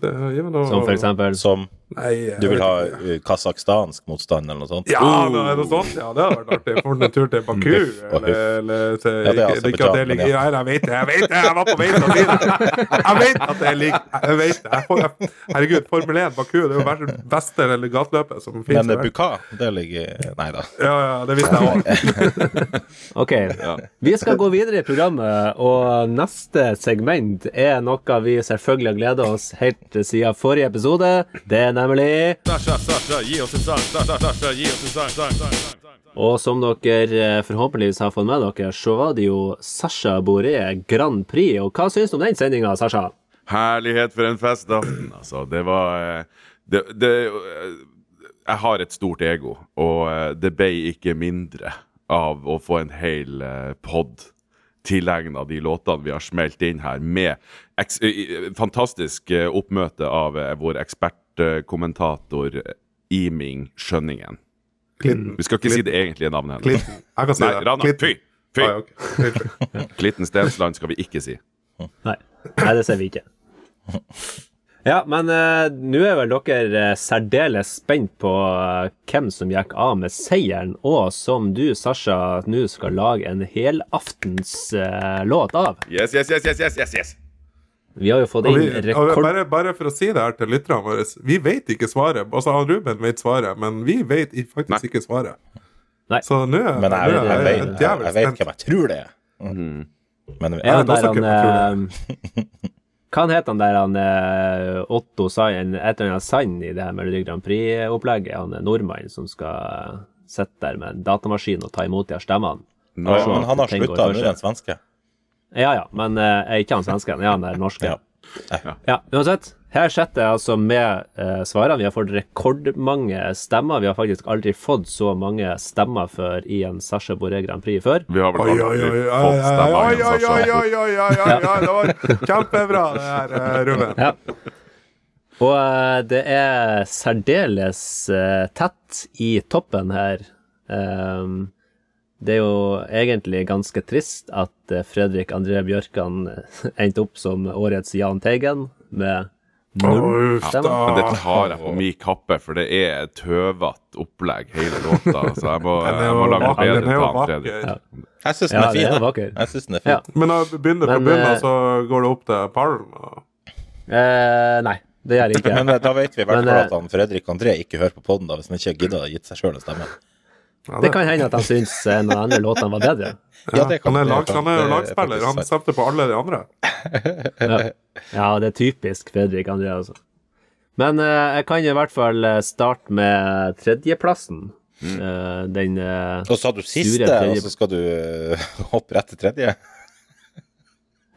Det, noe, Som for eksempel Som Nei, du vil ha uh, kasakhstansk motstand, eller noe sånt? Ja, det er noe sånt. Ja, det hadde vært artig. For en tur til Baku, eller, eller til Ja, det er ikke, ikke det ligger ja. Ja, jeg vet det, jeg vet det! Jeg var på vei til å si det! Jeg vet at det ligger Jeg vet det. Jeg får, jeg, herregud, Formel 1, Baku, det er jo verdens beste legatløpet som finnes. Men det er. Buka, det ligger Nei da. Ja, ja, det visste jeg òg. Ok, vi skal gå videre i programmet, og neste segment er noe vi selvfølgelig har gleda oss helt siden forrige episode. Det er nemlig. Og som dere eh, forhåpentligvis har fått med dere, så var det jo Sasha Boré Grand Prix. Og hva syns du om den sendinga, Sasha? Herlighet for en festaften, altså. Det var eh, det, det, eh, Jeg har et stort ego, og det ble ikke mindre av å få en hel pod tilegna de låtene vi har smelt inn her, med eks fantastisk oppmøte av vår ekspertkommentator eh, Iming Skjønningen. Klitten. Vi skal ikke si det egentlige navnet hennes. Klitten. Jeg kan si Nei, det. Rana, Klitten. fy! Fy! Ah, ja, ok. Klitten. Klitten Stensland skal vi ikke si. Nei, Nei det ser vi ikke. Ja, men uh, nå er vel dere eh, særdeles spent på uh, hvem som gikk av med seieren, og som du, Sasha, nå skal lage en helaftens uh, låt av. Yes, yes, yes, yes, yes, yes, yes. Vi har jo fått inn rekord... bare, bare for å si det her til lytterne våre, vi vet ikke svaret. Altså, han Ruben vet svaret, men vi vet faktisk Nei. ikke svaret. Nei. Så nå er Men jeg, jeg, jeg, jeg, vet, jeg, jeg vet hvem jeg tror det er. Men Ja, vet også der han jeg eh, Hva han het han der han eh, Otto Sand, et eller annet Sand i det her Melodi Grand Prix-opplegget? Han er nordmann som skal eh, sitte der med en datamaskin og ta imot de her stemmene. Nå, men han har slutta, nå er det en svenske. Ja ja, men eh, er ikke han svensken? Ja, han er norske. Ja. Ja, uansett. Her sitter jeg altså med eh, svarene. Vi har fått rekordmange stemmer. Vi har faktisk aldri fått så mange stemmer før i en Sasha Boré Grand Prix før. Vi har vel Oi, oi, oi, aldri oi, fått stemmer oi, oi, Sasha. oi, oi, oi, oi, oi, oi, det var kjempebra det her, Ruben. Ja. Og eh, det er særdeles eh, tett i toppen her. Ehm, det er jo egentlig ganske trist at eh, Fredrik André Bjørkan eh, endte opp som årets Jahn Teigen med null stemmer. Men det tar jeg på min kappe, for det er et tøvete opplegg, hele låta. Så jeg må, jeg må lage bedre han Fredrik. Ja. Jeg syns den er det fin. er jeg. synes den er fin. Ja. Men når du begynner fra Men, bunnen, eh, så går det opp til pallen. og- Eh, nei, det gjør jeg ikke. Men eh, da vet vi i hvert fall eh, at han Fredrik André ikke hører på poden, hvis han ikke gidder å gitt seg sjøl en stemme. Ja, Det kan hende at han syns en av de andre låtene var bedre. Ja, det kan- han er, lag, han er jo er lagspiller. Han stemte på alle de andre. Ja. ja, det er typisk Fredrik André, altså. Men uh, jeg kan i hvert fall eh, starte med tredjeplassen. Eh, den uh, Og så hadde du siste, tredje- og så skal du eh, hoppe rett til tredje?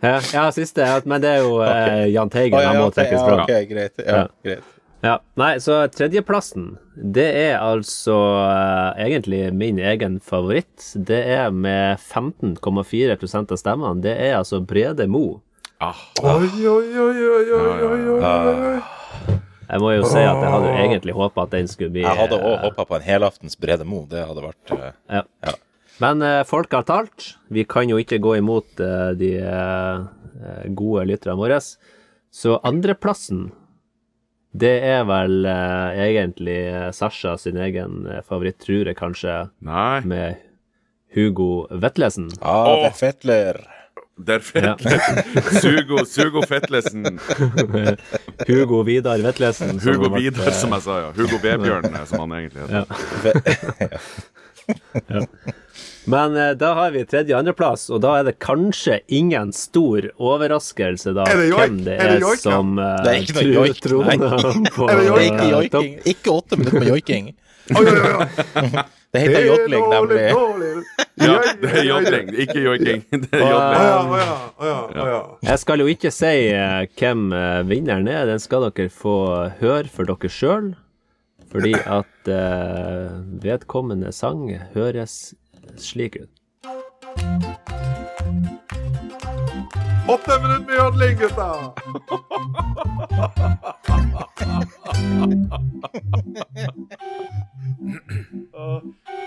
Ja, ja, siste, men det er jo Jan Jahn Teigen. Oh, ja, han må ja, trekkes ja, Okay, ok, greit. Ja, Ja. greit. Ja, nei, så tredjeplassen, det er altså uh, egentlig min egen favoritt. Det er med 15,4% av stemmene. Det er altså Brede Mo. Ah, Oi, oi, oi, oi, oi, oi, oi, oi. Jeg må jo si at jeg hadde jo egentlig håpa at den skulle bli Jeg hadde òg håpa på en helaftens Brede Mo. Det hadde vært uh, Ja. Ja. Men uh, folk har talt. Vi kan jo ikke gå imot eh, de eh, gode lytterne våre. Så andreplassen, det er vel eh, egentlig eh, Sasha sin egen eh, favoritt, tror jeg kanskje, nei. med Hugo Vetlesen. Ah, Åh. det er Fetler. Der Fetlesen. Sugo, Sugo Fetlesen. Hugo Vidar Vetlesen. som Hugo har vært, Vidar, som jeg sa, ja. Hugo Vebjørn, eh, som han egentlig heter. Men eh, da har vi tredje- og andreplass, og da er det kanskje ingen stor overraskelse da Er det joik? hvem det Er det er, joik, som eh, Det er ikke noe joik, troner på Er det joik? Ikke eh, joiking. Ikke åtte minutter med joiking. Oi, oi, oi. Det heter jodling, nemlig. dårlig. Ja, det er jodling, ikke joiking. Det er Å jodling. ja, å ja, å ja, å ja. Jeg skal jo ikke si eh, hvem eh, vinneren er, den skal dere få høre for dere sjøl. Fordi at eh, vedkommende sang høres slik ut. Åtte minutter med jodling, gutta!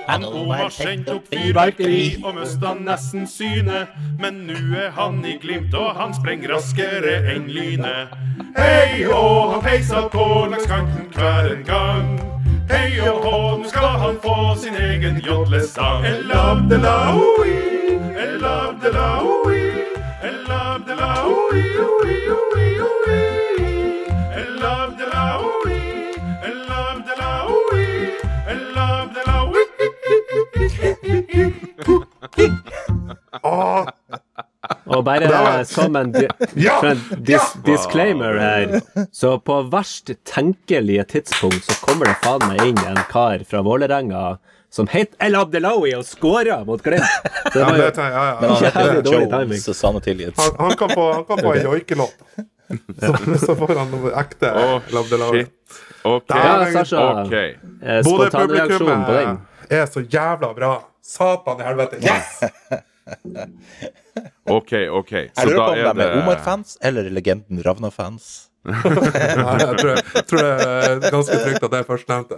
Han Omar sendte opp fyrverkeri og mista nesten synet. Men nu er han i glimt, og han sprenger raskere enn lynet. Hei hå, han peisa på langs kanten hver en gang. Hei og hå, nå skal han få sin egen jodlesang. Elabdelaoi, elabdelaoi, elabdelaoi, oi, oi, oi. Elabdelaoi, elabdelaoi, elabdelaoi. Åh, Og bare var- som en, di Ja! for en dis disclaimer her, så på verst tenkelige tidspunkt så kommer det faen meg inn en kar fra Vålerenga som het El Abdelawi og scora mot Glimt. Ja, det ja, var jo ja, ja. han heter Veldig dårlig timing. Han, han kan få, han kan få en joikelåt. Så, så får han noe ekte El Abdelawi shit. OK. Ja, Sasha. Okay. eh, Spontanreaksjon på den. Bodø-publikummet er så jævla bra. Satan i helvete. Yes! OK, OK. Jeg Så lurer på om er de er det Omar-fans eller legenden Ravna-fans. Nei, jeg tror, jeg tror det er ganske trygt at det er førstnevnte.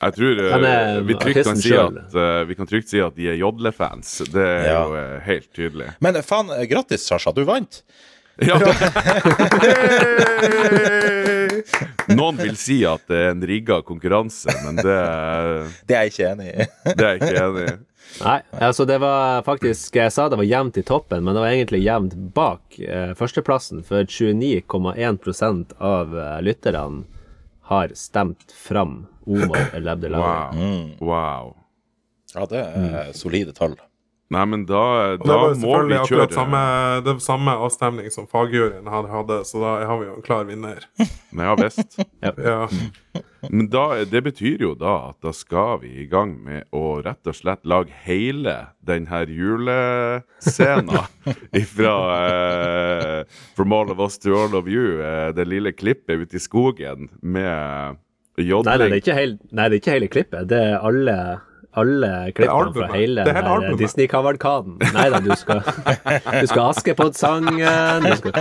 Jeg tror eh, er vi trygt kan si at eh, Vi kan trygt si at de er Jodle-fans. Det er Ja. jo eh, helt tydelig. Men faen, grattis, Sasha. Du vant. Ja, Noen vil si at det er en rigga konkurranse, men det, Det er jeg ikke enig i. det er jeg ikke enig i. Nei, altså det var faktisk Jeg sa det var jevnt i toppen, men det var egentlig jevnt bak eh, førsteplassen. For 29,1% av eh, lytterne har stemt fram Omar El Abdelawi. Wow. wow. Ja, det er solide tall. Nei, men da, det da var jo må vi selvfølgelig akkurat kjøre samme, det var samme avstemning som fagjuryen hadde, hadde, så da har vi jo en klar vinner. Ja visst. Ja. Men da, det betyr jo da at da skal vi i gang med å rett og slett lage hele den her julescena ifra eh, From All of Us to All of You, eh, det lille klippet ute i skogen med Nei, nei, det er jodling. ikke hele, nei, det er ikke hele klippet. Det er alle, alle klippene fra hele. Disney-kavalkaden. Nei da, du skal, du skal Askepott-sangen du skal,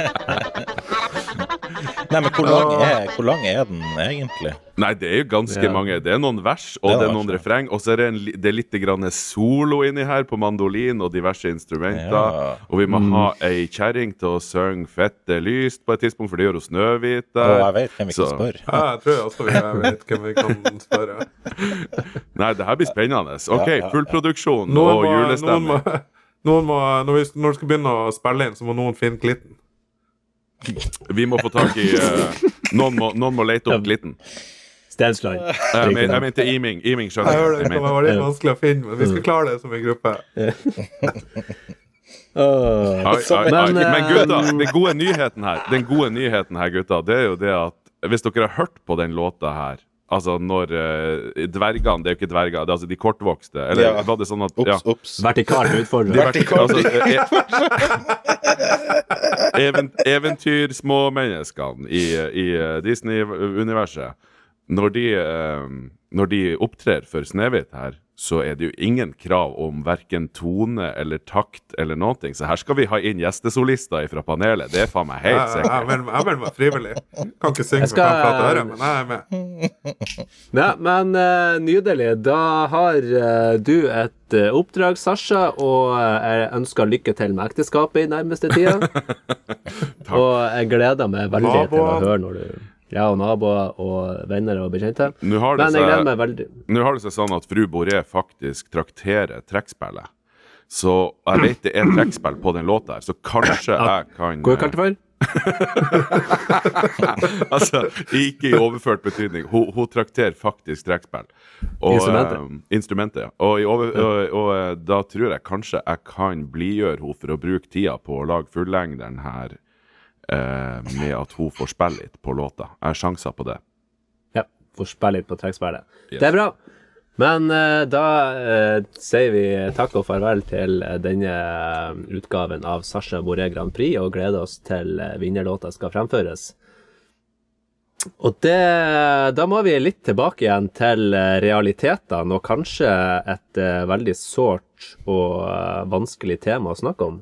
Nei, men hvor lang er, hvor lang er den egentlig? Nei, det er jo ganske Ja. mange. Det er noen vers, og Det er det er noen refreng, og så er det, en, det er litt grann solo inni her på mandolin og diverse instrumenter. Ja. Og vi må Mm. ha ei kjerring til å synge 'Fette lyst' på et tidspunkt, for det gjør jo Snøhvit Og der. jeg vet hvem vi kan spørre. ja, jeg tror også vi vet hvem vi kan spørre. Nei, det her blir spennende. OK, full fullproduksjon og julestemning. noen må, noen må, når, vi, når vi skal begynne å spille inn, så må noen finne klitten. Vi må få tak i uh, noen, må, noen må lete opp glitten. Stensland. Jeg, men, jeg mente Iming. Iming Jeg skjønner hører jeg. det jeg kan mente. litt vanskelig å finne, men vi skal klare det som en gruppe. Åh. Ai, ai, ai. Men, Men eh, gutta, den gode nyheten her Den gode nyheten her, gutta, det er jo det at hvis dere har hørt på den låta her Altså når uh, dvergene Det er jo ikke dverger, det er altså de kortvokste. Eller Ja. var det sånn at Ops, ja. ops. Vertikalt De altså, e even, Eventyrsmåmenneskene i, i eh, Disney-universet når, de, eh, når de opptrer for Snehvit her, så er det jo ingen krav om verken tone eller takt eller noen ting. Så her skal vi ha inn gjestesolister fra panelet. Det er faen meg helt sikkert. jeg melder meg frivillig. Kan ikke synge skal- med fem flate ører, men jeg er med. Ja, men uh, nydelig. Da har uh, du et uh, oppdrag, Sasha, og jeg ønsker lykke til med ekteskapet i nærmeste tida. og jeg gleder meg veldig til å høre når du Ja, og naboer og venner og bekjente. Nå har det Men jeg gleder seg, meg veldig. nå har det seg sånn at fru Boré faktisk trakterer trekkspillet. Så jeg vet det er trekkspill på den låta her, så kanskje jeg kan Hvor kalte for? altså, ikke i overført betydning. Hun, hun trakterer faktisk trekkspill. Instrumentet. Um, instrumentet, ja. Og, i over, og, og eh, da tror jeg kanskje jeg kan blidgjøre henne for å bruke tida på å lage fullengderen her eh, med at hun får spille litt på låta. Jeg har sjanser på det. Ja, får spille litt på trekkspillet. Yes. Det er bra. Men eh, da eh, sier vi takk og farvel til eh, denne eh, utgaven av Sasha Boré Grand Prix, og gleder oss til vinnerlåta skal fremføres. Og det Da må vi litt tilbake igjen til realitetene, og kanskje et veldig sårt og vanskelig tema å snakke om.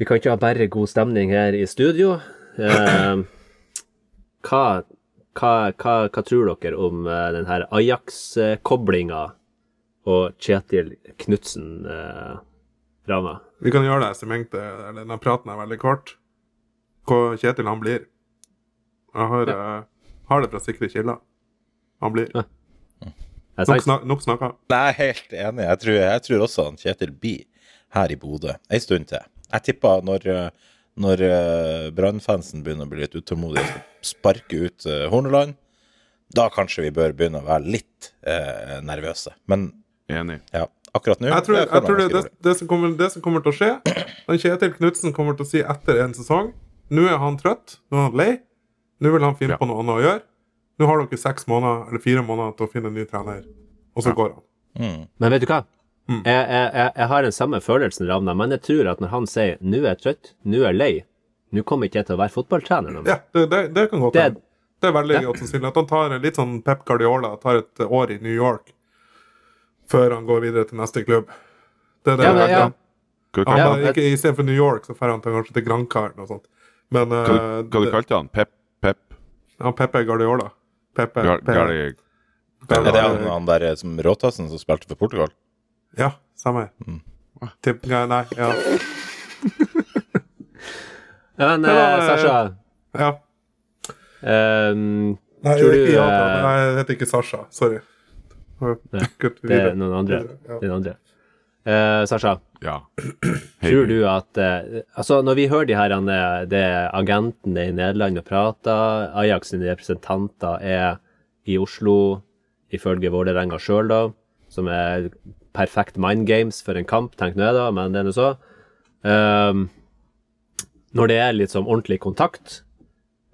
Vi kan ikke ha bare god stemning her i studio. Eh, hva, hva, hva, hva tror dere om eh, denne Ajax-koblinga og Kjetil Knutsen, eh, Rana? Vi kan gjøre det som Denne praten er veldig kort. Hvor Kjetil han blir. Jeg har, eh, har det fra sikre kilder. Han blir. Ja. Nok, snak, nok snakka. Nei, jeg er helt enig. Jeg tror, jeg tror også han Kjetil blir her i Bodø ei stund til. Jeg tipper når, eh, når uh, Brann-fansen begynner å bli litt utålmodige og sparke ut uh, Horneland, da kanskje vi bør begynne å være litt eh, nervøse. Men Enig. ja, akkurat nå Jeg tror, jeg jeg tror det, det, det, som kommer, det som kommer til å skje den Kjetil Knutsen kommer til å si etter en sesong Nå er han trøtt, nå er han lei. Nå vil han finne Ja. på noe annet å gjøre. Nå har dere seks måneder eller fire måneder til å finne en ny trener, og så går han. Mm. Men vet du hva? Mm. Jeg, jeg, jeg, jeg har den samme følelsen, Ravna, men jeg tror at når han sier 'nå er jeg trøtt', 'nå er jeg lei', nå kommer ikke jeg til å være fotballtrener nå. Ja, det, det, det kan godt Det- hende. Det er veldig godt sannsynlig at han tar litt sånn Pep Guardiola, tar et år i New York før han går videre til neste klubb. Det er det Ja, jeg men, ja. Han Ja, bare, ikke Istedenfor New York, så drar han til, kanskje til Granca eller noe sånt. Men hva, uh, hva du kalte han? Pep? Pep? Ja, Pepe Guardiola Pepe, Gar, Pepe. Gar Gar Gar Gar Er det han, han der eh, som Råtassen som spilte for Portugal? Ja, samme. Mm. Tipp, nei, nei, ja. Men Det eh, Sasha ja. Um, Nei, Tror du, ja, eh, Nei, jeg heter ikke Sasha. Sorry. Nei, Det er noen andre. Ja. Den andre. Uh, Sasha, Ja. Tror du at uh, Altså, når vi hører de her det agentene i Nederland og prater, Ajax sine representanter er i Oslo, ifølge Vålerenga sjøl, da, som er perfekt mind games for en kamp, tenk nå jeg, da, men det er nå så. Um, når det er litt sånn ordentlig kontakt,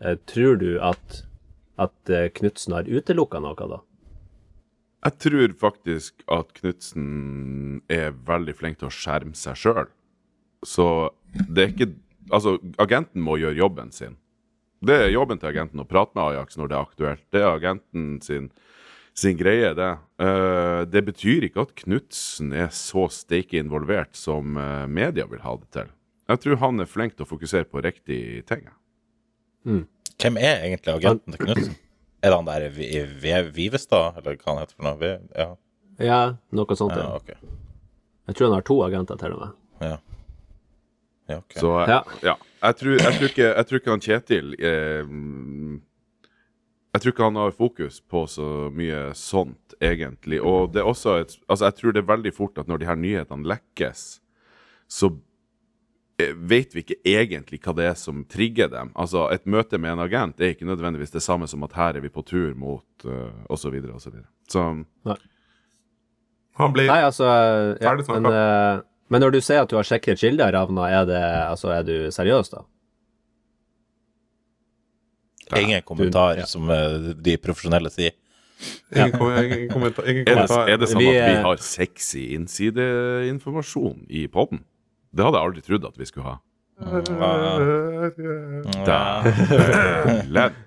uh, tror du at, at eh, Knutsen har utelukka noe, da? Jeg tror faktisk at Knutsen er veldig flink til å skjerme seg sjøl. Så det er ikke Altså, agenten må gjøre jobben sin. Det er jobben til agenten å prate med Ajax når det er aktuelt. Det er agenten sin, sin greie, det. Uh, det betyr ikke at Knutsen er så steike involvert som uh, media vil ha det til. Jeg tror han er flink til å fokusere på riktig ting. Hvem er egentlig agenten til Knutsen? Er det han der i Vi- Vivestad, eller hva han heter for noe? Vi- Ja, Ja, noe sånt. ja okay. Jeg tror han har to agenter til og med. Ja. Ja, okay. Så Ja. ja. Jeg, tror, jeg, tror ikke, jeg tror ikke han Kjetil eh, mm, Jeg tror ikke han har fokus på så mye sånt, egentlig. Og det er også et Altså, jeg tror det er veldig fort at når de her nyhetene lekkes, så eh, vet vi ikke egentlig hva det er som trigger dem. Altså, et møte med en agent er ikke nødvendigvis det samme som at her er vi på tur mot uh, osv. osv. Så, så Han blir Nei, altså ja, Ferdig snakka. men, uh, men når du sier at du har sjekket kilder, Ravna, er, det, altså, er du seriøs, da? Ingen kommentar, ja. som eh, de profesjonelle sier. Ingen, ingen kommentar. Ingen er, det, er det sånn Vi, at vi eh, har sexy innsideinformasjon i poden? Det hadde jeg aldri trodd at vi skulle ha. Dæven.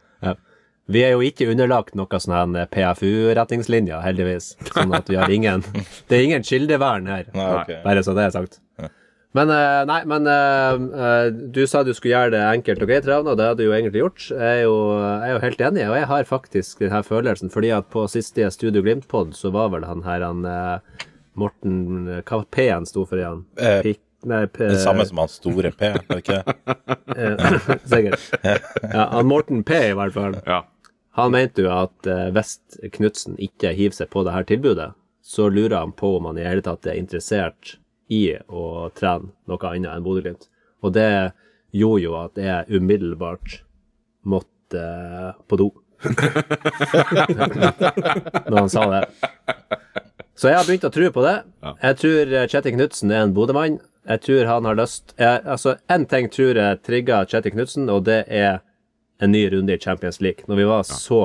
Vi er jo ikke underlagt noe sånn PFU-retningslinjer, heldigvis. Sånn at vi har ingen Det er ingen kildevern her, Nei, bare så det er sagt. Men eh, nei, men eh, eh, du sa du skulle gjøre det enkelt og greit, Ravna, og det hadde du jo egentlig gjort. Jeg er jo, jeg er jo helt enig, og jeg har faktisk denne følelsen, fordi at på siste Studio Glimt-pod så var vel han her, han Morten Hva var P-en sto for igjen? Eh, Pik, nei, P, Det samme som han store P, er det ikke? det? Sikkert. Ja, han Morten P, i hvert fall. Ja. Han mente jo at hvis Knutsen ikke hiver seg på det her tilbudet, så lurer han på om han i hele tatt er interessert i å trene noe annet enn Bodø-Glimt. Og det gjorde jo at jeg umiddelbart måtte eh, på do. Når han sa det. Så jeg har begynt å tro på det. Jeg tror Kjetil Knutsen er en Bodø-mann. Jeg tror han har lyst jeg, Altså, én ting tror jeg trigga Kjetil Knutsen, og det er en ny runde i Champions League, når vi var så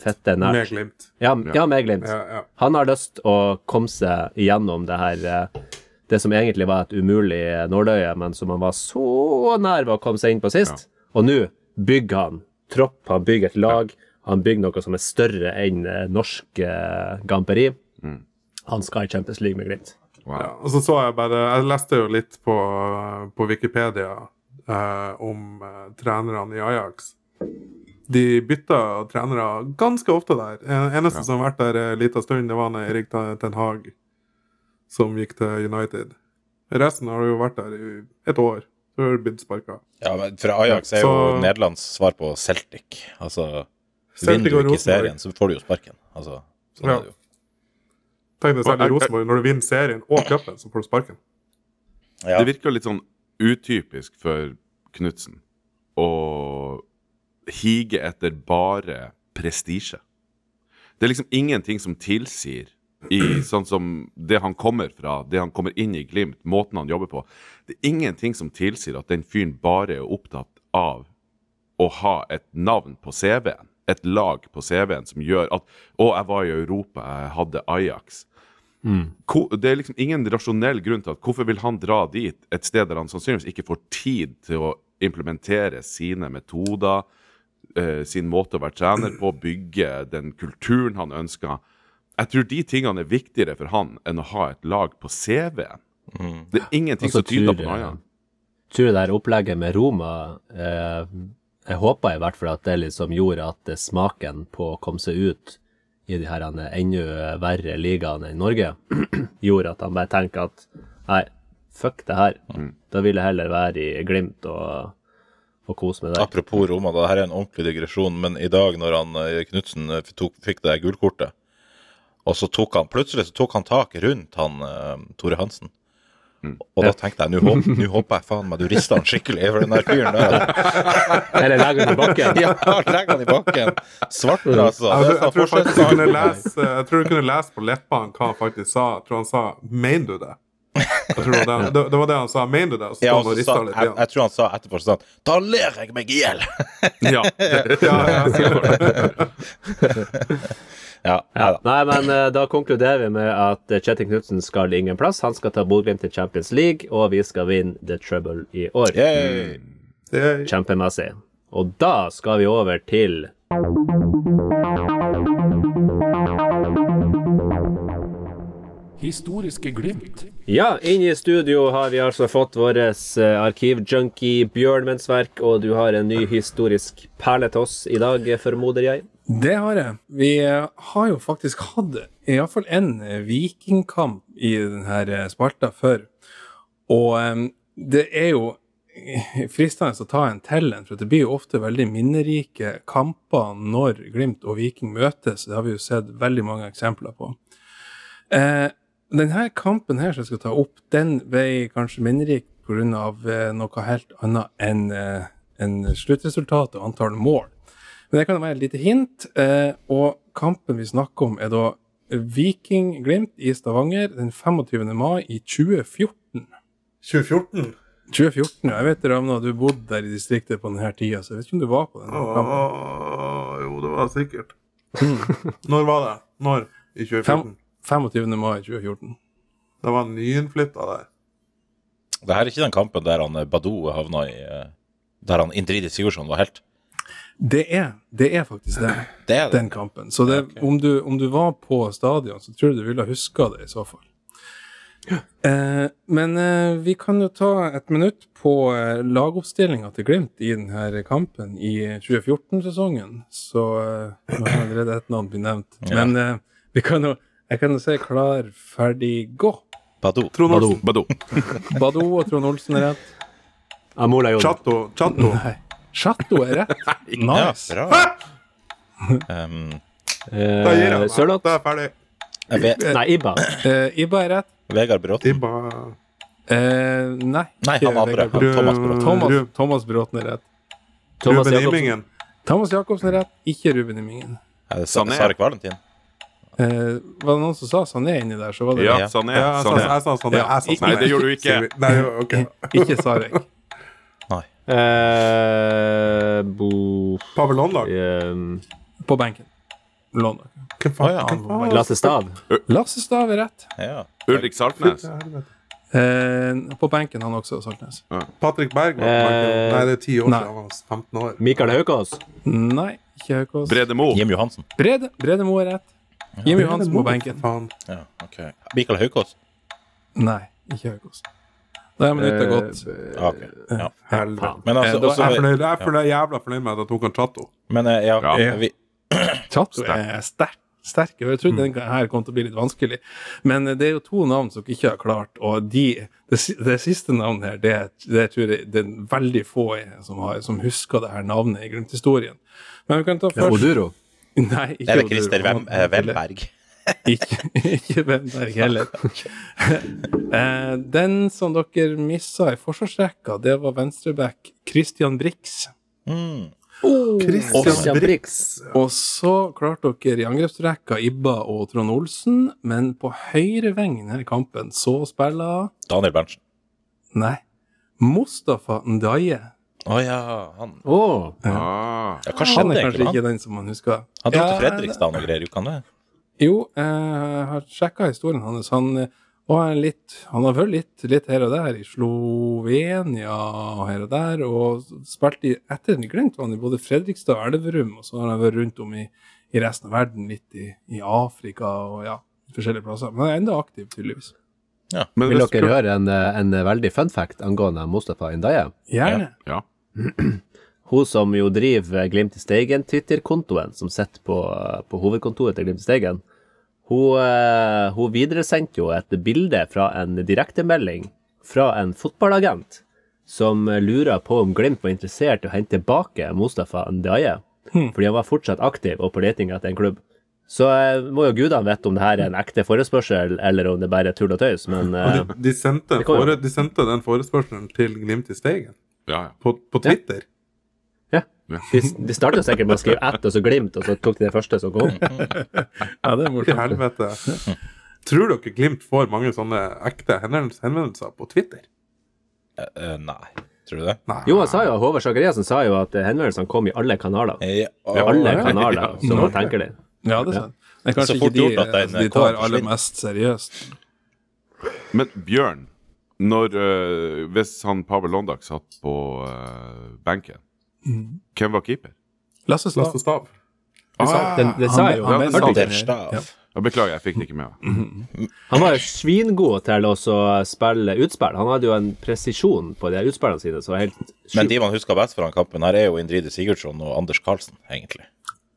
fette nært. Med. Glimt. Ja, ja, med Glimt. Ja, ja. Han har lyst å komme seg igjennom det her eh, Det som egentlig var et umulig nåløye, men som han var så nær ved å komme seg inn på sist. Og nå bygger han tropp, han bygger et lag. Han bygger noe som er større enn eh, norsk eh, gamperi. Han skal i Champions League med Glimt. Ja, og så så jeg bare Jeg leste jo litt på, på Wikipedia eh, om eh, trenerne i Ajax. De bytta trenere ganske ofte der. En, eneste som har vært der en liten stund, det var Erik Ten Hag, som gikk til United. Resten har jo vært der i et år. Så har det blitt sparka. Ja, men fra Ajax er jo Så- Nederlands svar på Celtic. Altså Celtic Vinner du ikke serien, så får du jo sparken. Altså, sånn Ja. er det jo. Tenk deg i Rosenborg, når du vinner serien og cupen, så får du sparken. Ja. Det virker litt sånn utypisk for Knutsen å hige etter bare prestisje. Det er liksom ingenting som tilsier i sånn som det han kommer fra, det han kommer inn i Glimt, måten han jobber på Det er ingenting som tilsier at den fyren bare er opptatt av å ha et navn på CV-en. Et lag på CV-en som gjør at Å, jeg var i Europa, jeg hadde Ajax. Mm. Det er liksom ingen rasjonell grunn til at hvorfor vil han dra dit, et sted der han sannsynligvis ikke får tid til å implementere sine metoder, eh, sin måte å være trener på, bygge den kulturen han ønsker. Jeg tror de tingene er viktigere for han enn å ha et lag på CV-en. Det er ingenting som tyder på noe annet. tror det der opplegget med Roma eh, Jeg håper i hvert fall at det liksom gjorde at smaken på å komme seg ut i de her eh, enda verre ligaene enn Norge, gjorde at han bare tenker at nei, fuck det her. Da vil jeg heller være i Glimt og, og kose med det. Apropos Roma, da, her er en ordentlig digresjon, men i dag når han eh, Knutsen eh, fikk det gullkortet, og så tok han plutselig så tok han tak rundt han uh, Tore Hansen. Og da tenkte jeg nå håper, håper jeg faen meg du rister han skikkelig, for den der fyren der Eller legger han i bakken. Ja, legger han i bakken! Svarten, altså. Jeg, jeg, sånn tror faktisk du kunne lese, jeg tror du kunne lese på leppene hva han faktisk sa. Jeg tror han sa 'Mener du det?' Jeg tror det, det, det var det han sa. 'Mener du det?' Og så Ja, og han og sa, jeg, jeg tror han sa etterpå sånn Da ler jeg meg i hjel! Ja. Ja, ja, sikkert. Ja, Ja. Nei, men eh, da konkluderer vi med at eh, Kjetil Knutsen skal ingen plass. Han skal ta Bodø-Glimt til Champions League, og vi skal vinne The Trouble i år. Yay. Er- Kjempemessig. Og da skal vi over til Historiske glimt. Ja, inn i studio har vi altså fått vår eh, arkivjunkie Bjørn Mensverk, og du har en ny historisk perle til oss i dag, formoder jeg. Det har jeg. Vi eh, har jo faktisk hatt iallfall én vikingkamp i denne spalta før. Og eh, det er jo fristende å ta en til en, for det blir jo ofte veldig minnerike kamper når Glimt og Viking møtes. Det har vi jo sett veldig mange eksempler på. Eh, denne kampen her som jeg skal ta opp, den ble kanskje minnerik pga. Eh, noe helt annet enn eh, sluttresultat og antall mål. Men det kan være et lite hint. Eh, og kampen vi snakker om, er da Viking-Glimt i Stavanger den 25. mai i 2014. 2014? 2014, ja. Jeg vet Ramna, du bodde der i distriktet på denne tida, så jeg vet ikke om du var på den kampen. Jo, det var sikkert. Når var det? Når? I 2014? 25. mai 2014. Det var nyinnflytta der. Det her er ikke den kampen der han eh, Badou havna i eh, Der han Indridi Sigurdsson var helt. Det er, det er faktisk det. Det er det. den kampen. Så det, Ok. om, du, om du var på stadion, så tror jeg du ville huska det i så fall. Eh, men eh, vi kan jo ta et minutt på eh, lagoppstillinga til Glimt i denne kampen i 2014-sesongen. Så eh, nå har allerede ett navn blitt nevnt. Ja. Men eh, vi kan jo, jeg kan jo si klar, ferdig, gå. Badou. Trond Olsen. Badou. Badou og Trond Olsen er rett. Chato. Chatto. Nei. Chateau er rett. Ja, Nice. bra. Um, Da gir jeg Eh, meg. Sørloth? Da er jeg ferdig. jeg Nei, Ibba. Uh, Ibba er rett. Vegard Bråten. Ibba uh, nei. Nei, han andre. Thomas Bråten. Thomas, Thomas Bråten er rett. Thomas Ruben Imingen. Thomas Jacobsen er rett, ikke Ruben Imingen. Er det Sa- Sané. Sarek Valentin? Uh, var det noen som sa Sané inni der, så var det Ja, Ja. Ja, jeg sa, Sané. Ja, Jeg sa ikke- sånn. Nei, det gjorde du ikke. Nei, okay. ikke Sarek. Eh, bo... Pavel Låndag. Eh, På benken. Låndag. Å, ja? Lasse Stav. Lasse Stav er rett. Ja. Ulrik Saltnes. Eh, på benken han også, Saltnes. Patrick Berg Eh. Nei, det er ti år nei. siden han var 15 år. Mikael Haukås. Nei, ikke Haukås. Brede Mo. Jim Johansen. Brede, Brede Moe er rett. Jim Johansen på benken. Faen. Ja, okay. Mikael Haukås. Nei, ikke Haukås. Da er minuttet gått. Ja, ok. Ja. Helvete. Men altså, Eh, også, Jeg er fornøyd- jeg er fornøyd- jævla fornøyd med at jeg tok en Chato. men eh, ja, Ja. vi, Chato er sterk. Sterk. Jeg trodde denne her kom til å bli litt vanskelig. Men eh, det er jo to navn som ikke har klart, og de, det, det siste navnet her, det, det tror jeg det er veldig få som, har, som husker det her navnet i Glimt-historien. Men vi kan ta først Oduro. Nei, ikke er det er Christer Wem, eh, Wemberg? Ikke, ikke Wemberg heller. Eh, Den som dere missa i forsvarsrekka, det var venstreback Christian Brix. Mm. Christian Christian Brix. Og så klarte dere i angrepsrekka Ibba og Trond Olsen, men på høyre veng i denne kampen så spiller Daniel Berntsen. Nei. Mustafa Ndaye. Å ja, han oh. Ja. ja, Hva Han skjedde er egentlig kanskje med ikke han? den som man husker. Han dro til Fredrikstad og greier, gjorde han det? Jo, jeg har sjekka historien hans. Han eh, var litt Han har vært litt, litt her og der, i Slovenia og her og der, og spilte i etter Glimt var han i både Fredrikstad og Elverum, og så har han vært rundt om i, i resten av verden, litt i, i Afrika og ja, forskjellige plasser. Men han er enda aktiv, tydeligvis. Men Vil dere høre en, eh, en veldig fun fact angående Mustafa Indaye? Gjerne. Ja. Hun som jo driver Glimt i Steigen Twitter-kontoen, som sitter på, på hovedkontoret til Glimt i Steigen, hun, eh, hun videresendte jo et bilde fra en direktemelding fra en fotballagent som lurer på om Glimt var interessert i å hente tilbake Mustafa Ndaye, fordi han var fortsatt aktiv og på leting etter en klubb. Så eh, må jo gudene vite om det her er en ekte forespørsel, eller om det bare er tull og tøys, men Og eh, de, de, sendte, fore, de sendte den forespørselen til Glimt i Steigen Ja, ja. på, på Twitter. Ja. De, de startet jo sikkert med å skrive ett, og så Glimt, og så tok de det første som kom. Ja, det er morsomt. helvete. Tror dere Glimt får mange sånne ekte henvendelser på Twitter? Uh, uh, nei, tror du det? Nei. Jo, han sa jo, Håvard Sakariassen sa jo at eh, henvendelsene kom i alle kanaler. I alle ja. kanaler, som man tenker det. Ja, det er sant. Det er kanskje ikke de, gjort at altså, de tar aller mest seriøst. Men Bjørn, når, uh, hvis han Pavel Londak satt på uh, benken, hvem var keeper? Lasse Stav. Lasse Stav. Ah, Den, det sa jeg jo. han han, han. Ja. beklager, jeg fikk det ikke med meg. Han var jo svingod til å spille utspill. Han hadde jo en presisjon på de utspillene sine som var helt Men de man husker best fra den kampen, her er jo Indride Sigurdsson og Anders Karlsen, egentlig.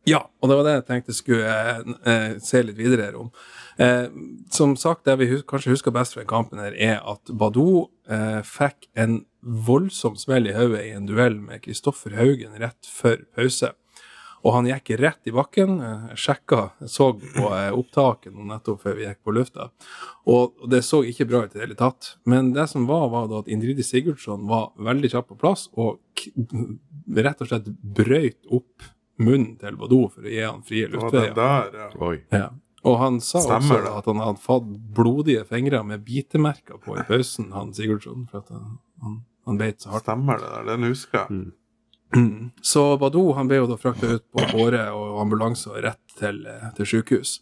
Ja, og det var det jeg tenkte skulle eh, eh, se litt videre her om. Eh, som sagt, det vi hus kanskje husker best fra kampen, her er at Badou eh, fikk en voldsom smell i hodet i en duell med Kristoffer Haugen rett før pause. Og han gikk rett i bakken. Jeg sjekka, jeg så på eh, opptaket nå nettopp før vi gikk på lufta, og det så ikke bra ut i det hele tatt. Men det som var, var da at Indridi Sigurdsson var veldig kjapp på plass og k rett og slett brøyt opp munnen til Badou for å gi han frie luftveier. ja. Ja. Og han sa Stemmer også at han hadde fått blodige fingre med bitemerker på i pausen, han Sigurdsson, for at han, han, han beit så hardt. Stemmer det der. Den husker jeg. Så Badou han ble jo da frakta ut på båre og ambulanse og rett til, eh, til sykehus.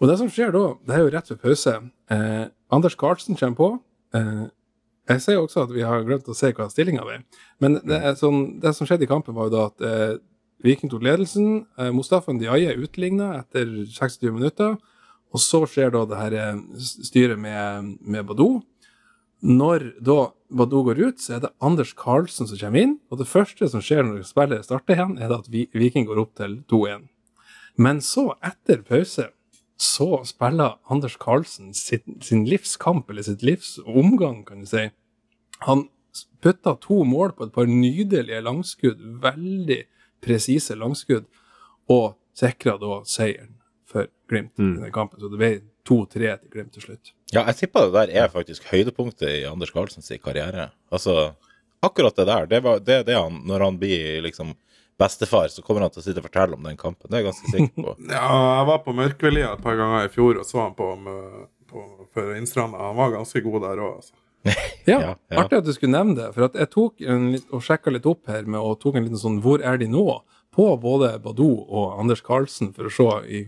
Og det som skjer da, det er jo rett ved pause. Eh, Anders Karlsen kommer på. Eh, jeg sier også at vi har glemt å se hva stillinga ble. Men det, er sånn, det som skjedde i kampen, var jo da at eh, Viking tok ledelsen. Eh, Mustafa Ndiaye utligna etter 26 minutter. Og så skjer da det her eh, styret med, med Badou. Når da Badou går ut, så er det Anders Carlsen som kommer inn. Og det første som skjer når spillet starter igjen, er det at Viking går opp til 2-1. Men så, etter pause, så spiller Anders Carlsen sin, sin livskamp, eller sitt livs omgang, kan du si. Han putta to mål på et par nydelige langskudd, veldig presise langskudd, og sikra da seieren for Glimt i den kampen. Så det ble 2-3 til Glimt til slutt. Ja, jeg tipper det der er faktisk høydepunktet i Anders Karlsens karriere. Altså, akkurat det der, det, var, det det han Når han blir liksom bestefar, så kommer han til å sitte og fortelle om den kampen. Det er jeg ganske sikker på. Ja, jeg var på Mørkvelia et par ganger i fjor og så han på, med, på for Innstranda. Han var ganske god der òg, altså. Ja, Ja, ja. artig at du skulle nevne det. For at jeg tok en og sjekka litt opp her med og tok en liten sånn 'Hvor er de nå?' på både Badou og Anders Carlsen, for å se i,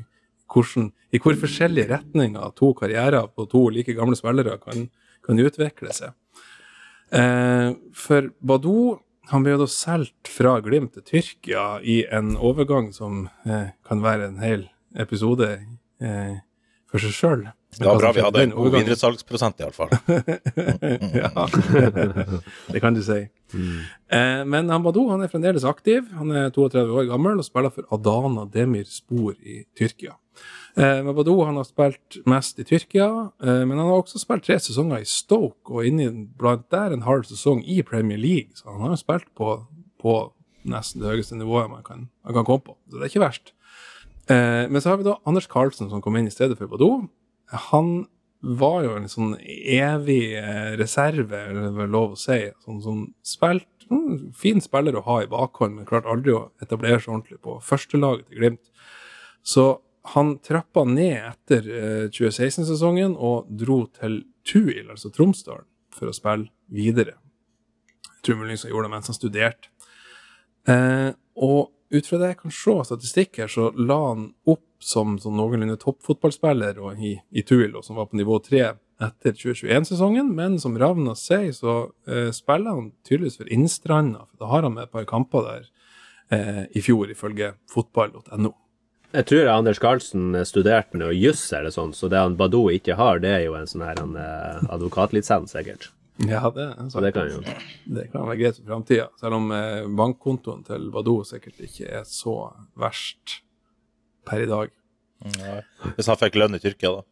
hvordan, i hvor forskjellige retninger to karrierer på to like gamle spillere kan, kan utvikle seg. Eh, for Badou han ble da solgt fra Glimt til Tyrkia i en overgang som eh, kan være en hel episode eh, for seg sjøl. Det var bra vi hadde en god videresalgsprosent, iallfall. ja, det kan du si. Eh, men han Badou han er fremdeles aktiv. Han er 32 år gammel og spiller for Adana Demir Spor i Tyrkia. Eh, men Badou han har spilt mest i Tyrkia, eh, men han har også spilt tre sesonger i Stoke, og inni blant der en halv sesong i Premier League. Så han har jo spilt på, på nesten det høyeste nivået man kan, man kan komme på. Så det er ikke verst. Eh, men så har vi da Anders Carlsen som kom inn i stedet for Badou. Han var jo en sånn evig reserve, er det lov å si. Sånn som spilt mm, Fin spiller å ha i bakhånd, men klarte aldri å etablere seg ordentlig på førstelaget til Glimt. Så han trappa ned etter eh, 2016-sesongen og dro til Tuil, altså Tromsdalen, for å spille videre. Jeg tror gjorde det mens han studerte. Eh, og ut fra det jeg kan se av statistikk her, så la han opp som som noenlunde toppfotballspiller i, i Tuil, og som var på nivå 3 etter 2021-sesongen, men som Ravna sier, så eh, spiller han tydeligvis for Innstranda, for da har han med et par kamper der eh, i fjor, ifølge fotball.no. Jeg tror Anders Carlsen studerte noe juss eller sånn, så det han Badou ikke har, det er jo en sånn her en, eh, advokatlisens, sikkert. Ja, det, er Så det kan jo det kan være greit for framtida, selv om eh, bankkontoen til Badou sikkert ikke er så verst per i dag. Hvis han fikk lønn i Tyrkia, da.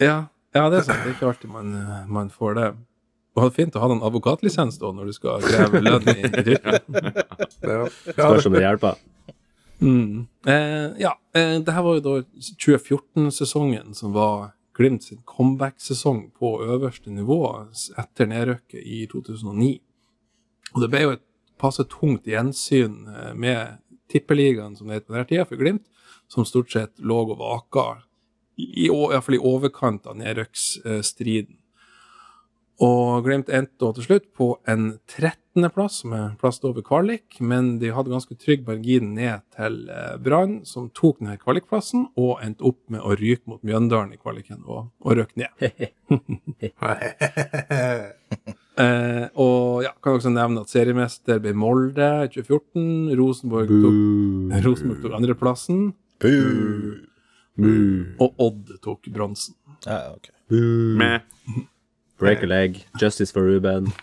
Ja, ja det er sant. Det er ikke alltid man, eh, man får det. Det er fint å ha en advokatlisens da, når du skal kreve lønn i, Tyrkia. Ja. spørs om det hjelper. Mm. Eh, ja, eh, det her var jo da 2014-sesongen som var Glimt sin comeback-sesong på øverste nivå etter nedrykket i 2009. Og det ble jo et passe tungt gjensyn eh, med tippeligaen, som det het på den tida, for Glimt, som stort sett lå og vaka, i, i, i hvert fall i overkant av nedrykksstriden. Og Glimt endte da til slutt på en 13.-plass, som er plass over kvalik, men de hadde ganske trygg margin ned til eh, Brann, som tok denne kvalikplassen, og endte opp med å ryke mot Mjøndalen i kvaliken, og, og røk ned. Eh, og ja, kan også nevne at seriemester ble Molde i 2014. Rosenborg tok, Rosenborg tok andreplassen, Buh. og Odd tok bronsen. Ja, ok. Med Break a leg, justice for Ruben.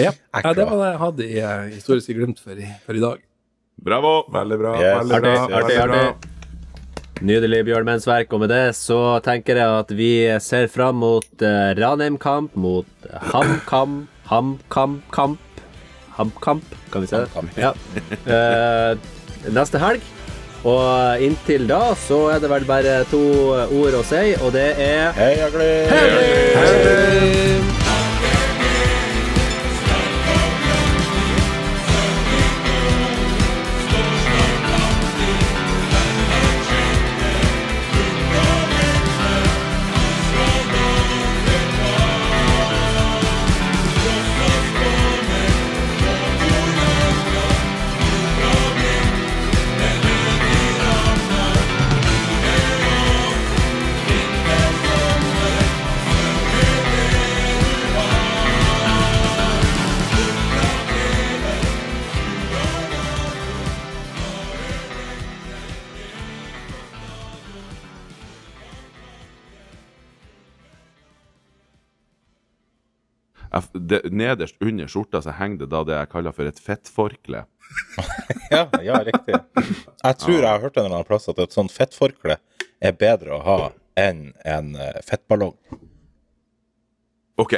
Ja, ja, det var det jeg hadde i uh, Historisk glemt for, i- for i dag. Bravo! Veldig bra. Yes. Veldig bra. artig, artig. Nydelig bjørnmennsverk. Og med det så tenker jeg at vi ser fram mot uh, Ranheim-kamp, mot HamKam, HamKam-kamp HamKamp, kan vi se det? Ja. Uh, neste helg. Og inntil da så er det vel bare to ord å si, og det er Hei, Aglim! Hei, Glimt! Jeg det, nederst under skjorta så henger det da det jeg kaller for et fettforkle. Ja, ja, riktig. Jeg tror jeg har hørt en eller annen plass at et sånt fettforkle er bedre å ha enn en eh, fettballong. OK,